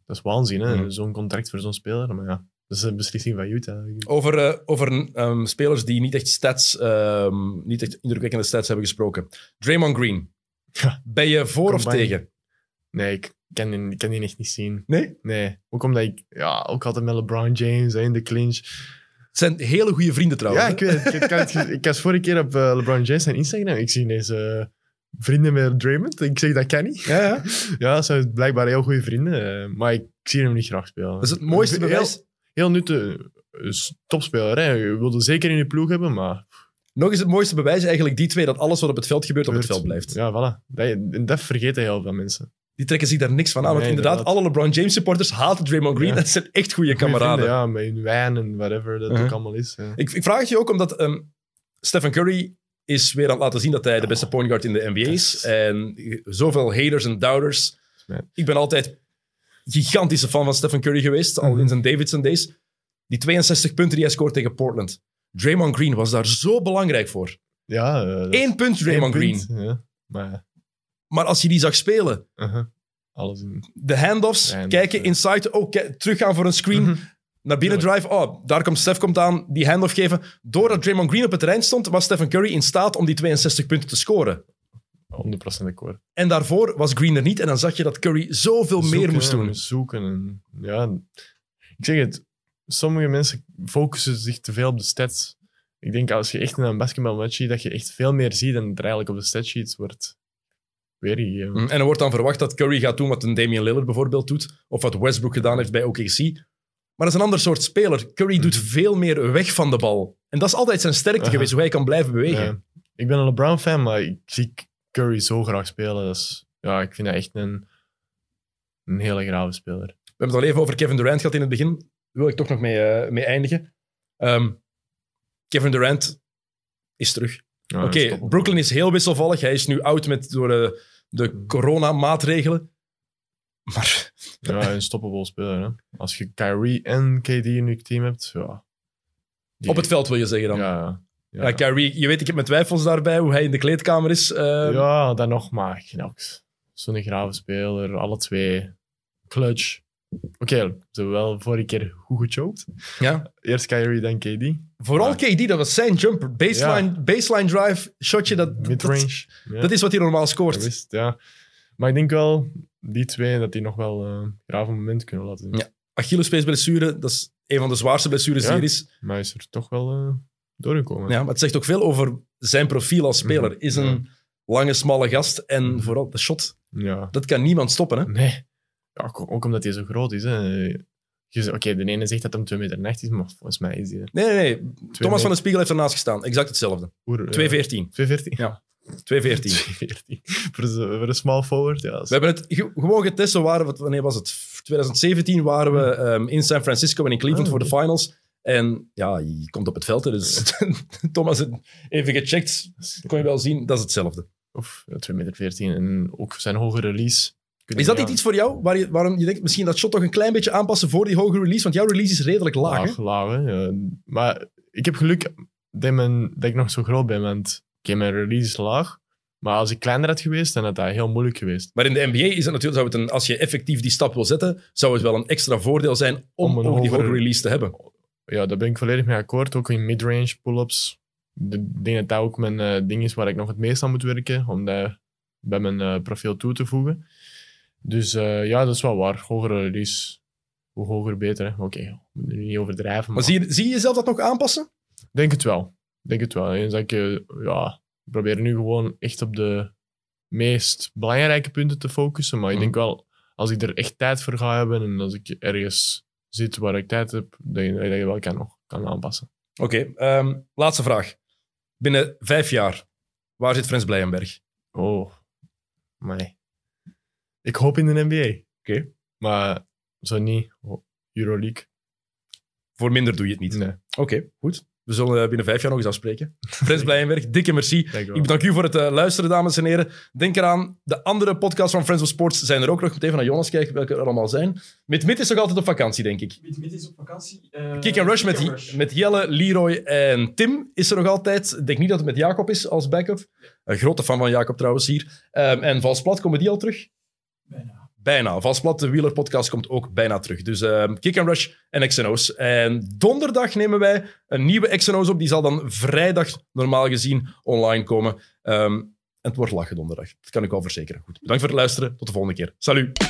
dat is waanzin, hè? Mhm. Zo'n contract voor zo'n speler. Maar ja, dat is een beslissing van Utah. Over, eh, over ehm, spelers die niet echt stats, ehm, niet echt indrukwekkende stats hebben gesproken. Draymond Green. Ja. Ben je voor of tegen? Nee, ik kan, die, ik kan die echt niet zien. Nee? Nee, ook omdat ik ja, ook altijd met LeBron James hè, in de clinch. Het zijn hele goede vrienden trouwens. Ja, ik weet het. Ik, ik, was vorige keer op eh, LeBron James zijn Instagram. Ik zie eh, vrienden met Draymond. Ik zeg, dat kan niet. ja, ja. Ja, ze zijn blijkbaar heel goede vrienden. eh, maar ik zie hem niet graag spelen. Dat is het mooiste Heel- bewijs. Heel nutte eh, topspeler. Hè. Je wilde zeker in je ploeg hebben, maar... Nog eens het mooiste bewijs eigenlijk die twee, dat alles wat op het veld gebeurt, op het veld blijft. Ja, voilà. Dat, dat vergeten heel veel mensen. Die trekken zich daar niks van aan. want inderdaad, inderdaad. alle LeBron James supporters haten Draymond Green. Ja. Dat zijn echt goede kameraden. ja, met hun wijn en whatever dat Uh-huh. ook allemaal is. ja. Ik, ik vraag het je ook omdat ehm, Stephen Curry is weer aan het laten zien dat hij de beste point guard in de NBA is. En zoveel haters en doubters. Ik ben altijd gigantische fan van Stephen Curry geweest, al Mhm. in zijn Davidson days. Die 62 punten die hij scoort tegen Portland. Draymond Green was daar zo belangrijk voor. Ja, eh, Eén punt Draymond Green. punt, Ja, maar Maar als je die zag spelen, uh-huh. alles in... de handoffs, kijken, inside, oh, ki- teruggaan voor een screen, Mhm. Naar binnen drive, oh, daar komt Steph komt aan, die handoff geven. Doordat Draymond Green op het terrein stond, was Stephen Curry in staat om die 62 punten te scoren. 100% akkoord. En daarvoor was Green er niet en dan zag je dat Curry zoveel meer moest doen. Zoeken en, ja, ik zeg het, sommige mensen focussen zich te veel op de stats. Ik denk als je echt naar een basketbalmatch ziet, dat je echt veel meer ziet dan er eigenlijk op de statsheets wordt weergegeven. Mm, En er wordt dan verwacht dat Curry gaat doen wat een Damian Lillard bijvoorbeeld doet, of wat Westbrook gedaan heeft bij OKC. Maar dat is een ander soort speler. Curry doet Mhm. veel meer weg van de bal. En dat is altijd zijn sterkte geweest, hoe hij kan blijven bewegen. Ja. Ik ben een LeBron-fan, maar ik zie Curry zo graag spelen. Is, ja, ik vind dat echt een, een hele grave speler. We hebben het al even over Kevin Durant gehad in het begin. Daar wil ik toch nog mee, eh, mee eindigen. Ehm, Kevin Durant is terug. Ja, Oké. Brooklyn is heel wisselvallig. Hij is nu oud met, door de, de coronamaatregelen. Maar Ja, een stoppable speler. Hè. Als je Kyrie en KD in je team hebt, ja. Die- op het veld wil je zeggen dan. Ja. Ja, ja. Kyrie, je weet, ik heb mijn twijfels daarbij hoe hij in de kleedkamer is. Ehm, ja, dan nog, maar ook zo'n grave speler. Alle twee clutch. Oké, ze hebben wel vorige keer goed gechoked. ja. Eerst Kyrie, dan KD. Vooral Ja. KD, dat was zijn jumper. Baseline, baseline drive, shotje, dat, dat, Midrange. Ja. dat is wat hij normaal scoort. wist, ja. Maar ik denk wel, die twee, dat die nog wel eh grave momenten kunnen laten zien. Ja. Achillespeesblessure, dat is een van de zwaarste blessures Ja. die er is. Maar hij is er toch wel eh, doorgekomen. Ja, maar het zegt ook veel over zijn profiel als speler. Mhm. Is een lange, smalle gast en Mhm. vooral de shot. Ja. Dat kan niemand stoppen. Hè? Nee. Ja, ook, omdat hij zo groot is. hè. Oké, de ene zegt dat hem 2 meter is, maar volgens mij is hij Nee, nee, nee. Thomas van de Spiegel heeft ernaast gestaan. Exact hetzelfde. 2-14. 214. Ja. 2-14. 214. voor, een- voor een small forward, ja. We hebben het ge- gewoon getest. We waren, wat- wanneer was het? 2017 waren we ehm, in San Francisco en in Cleveland Ah, voor de finals. En ja, je komt op het veld. hè, Dus Thomas, heeft even gecheckt. Kon je wel zien, dat is hetzelfde. Of ja, 2 meter 14. En ook zijn hoge release. Kun je- Is dat niet iets voor jou? Waar je, waarom je denkt, misschien dat shot toch een klein beetje aanpassen voor die hoge release? Want jouw release is redelijk laag. hè? Laag, laag, hè, ja. Maar ik heb geluk dat, mijn, dat ik nog zo groot ben, want oké, mijn release is laag. Maar als ik kleiner had geweest, dan had dat heel moeilijk geweest. Maar in de NBA is het natuurlijk, zou het een, als je effectief die stap wil zetten, zou het wel een extra voordeel zijn om, Om ook die hogere- hoge release te hebben. Ja, daar ben ik volledig mee akkoord. Ook in midrange pull-ups. Ik denk dat dat ook mijn eh, ding is waar ik nog het meest aan moet werken, om dat bij mijn eh, profiel toe te voegen. Dus eh, ja, dat is wel waar. Hogere release, hoe hoger beter. Oké, nu niet overdrijven. Maar zie je, zie je jezelf dat nog aanpassen? Denk het wel. Denk het wel. Eens dat ik, eh, ja, ik probeer nu gewoon echt op de meest belangrijke punten te focussen. Maar ik Mhm. denk wel, als ik er echt tijd voor ga hebben en als ik ergens zit waar ik tijd heb, dat je, dat je wel kan, nog kan aanpassen. Oké, ehm, laatste vraag. Binnen vijf jaar, waar zit Frans Blijenberg? Oh, maar ik hoop in de NBA. Oké. Maar zo niet. Oh, Euroleague. Voor minder doe je het niet. Nee. Oké, goed. We zullen eh, binnen vijf jaar nog eens afspreken. Frans Blijenberg, dikke merci. Ik bedank u voor het eh, luisteren, dames en heren. Denk eraan, de andere podcasts van Friends of Sports zijn er ook nog. Moet even naar Jonas kijken welke er allemaal zijn. Mit Mit is nog altijd op vakantie, denk ik. Mit, Mit is op vakantie. eh, Kick and Rush met, Kick die- and Rush. met Jelle, Leroy en Tim is er nog altijd. Ik denk niet dat het met Jacob is als backup. Een grote fan van Jacob trouwens hier. Ehm, en Valsplat, komen die al terug? Bijna. Bijna. Vastplat, de wielerpodcast komt ook bijna terug. Dus ehm, Kick and Rush en XNO's. En donderdag nemen wij een nieuwe XNO's op. Die zal dan vrijdag normaal gezien online komen. Ehm, en het wordt lachen donderdag. Dat kan ik wel verzekeren. Goed, bedankt voor het luisteren. Tot de volgende keer. Salut.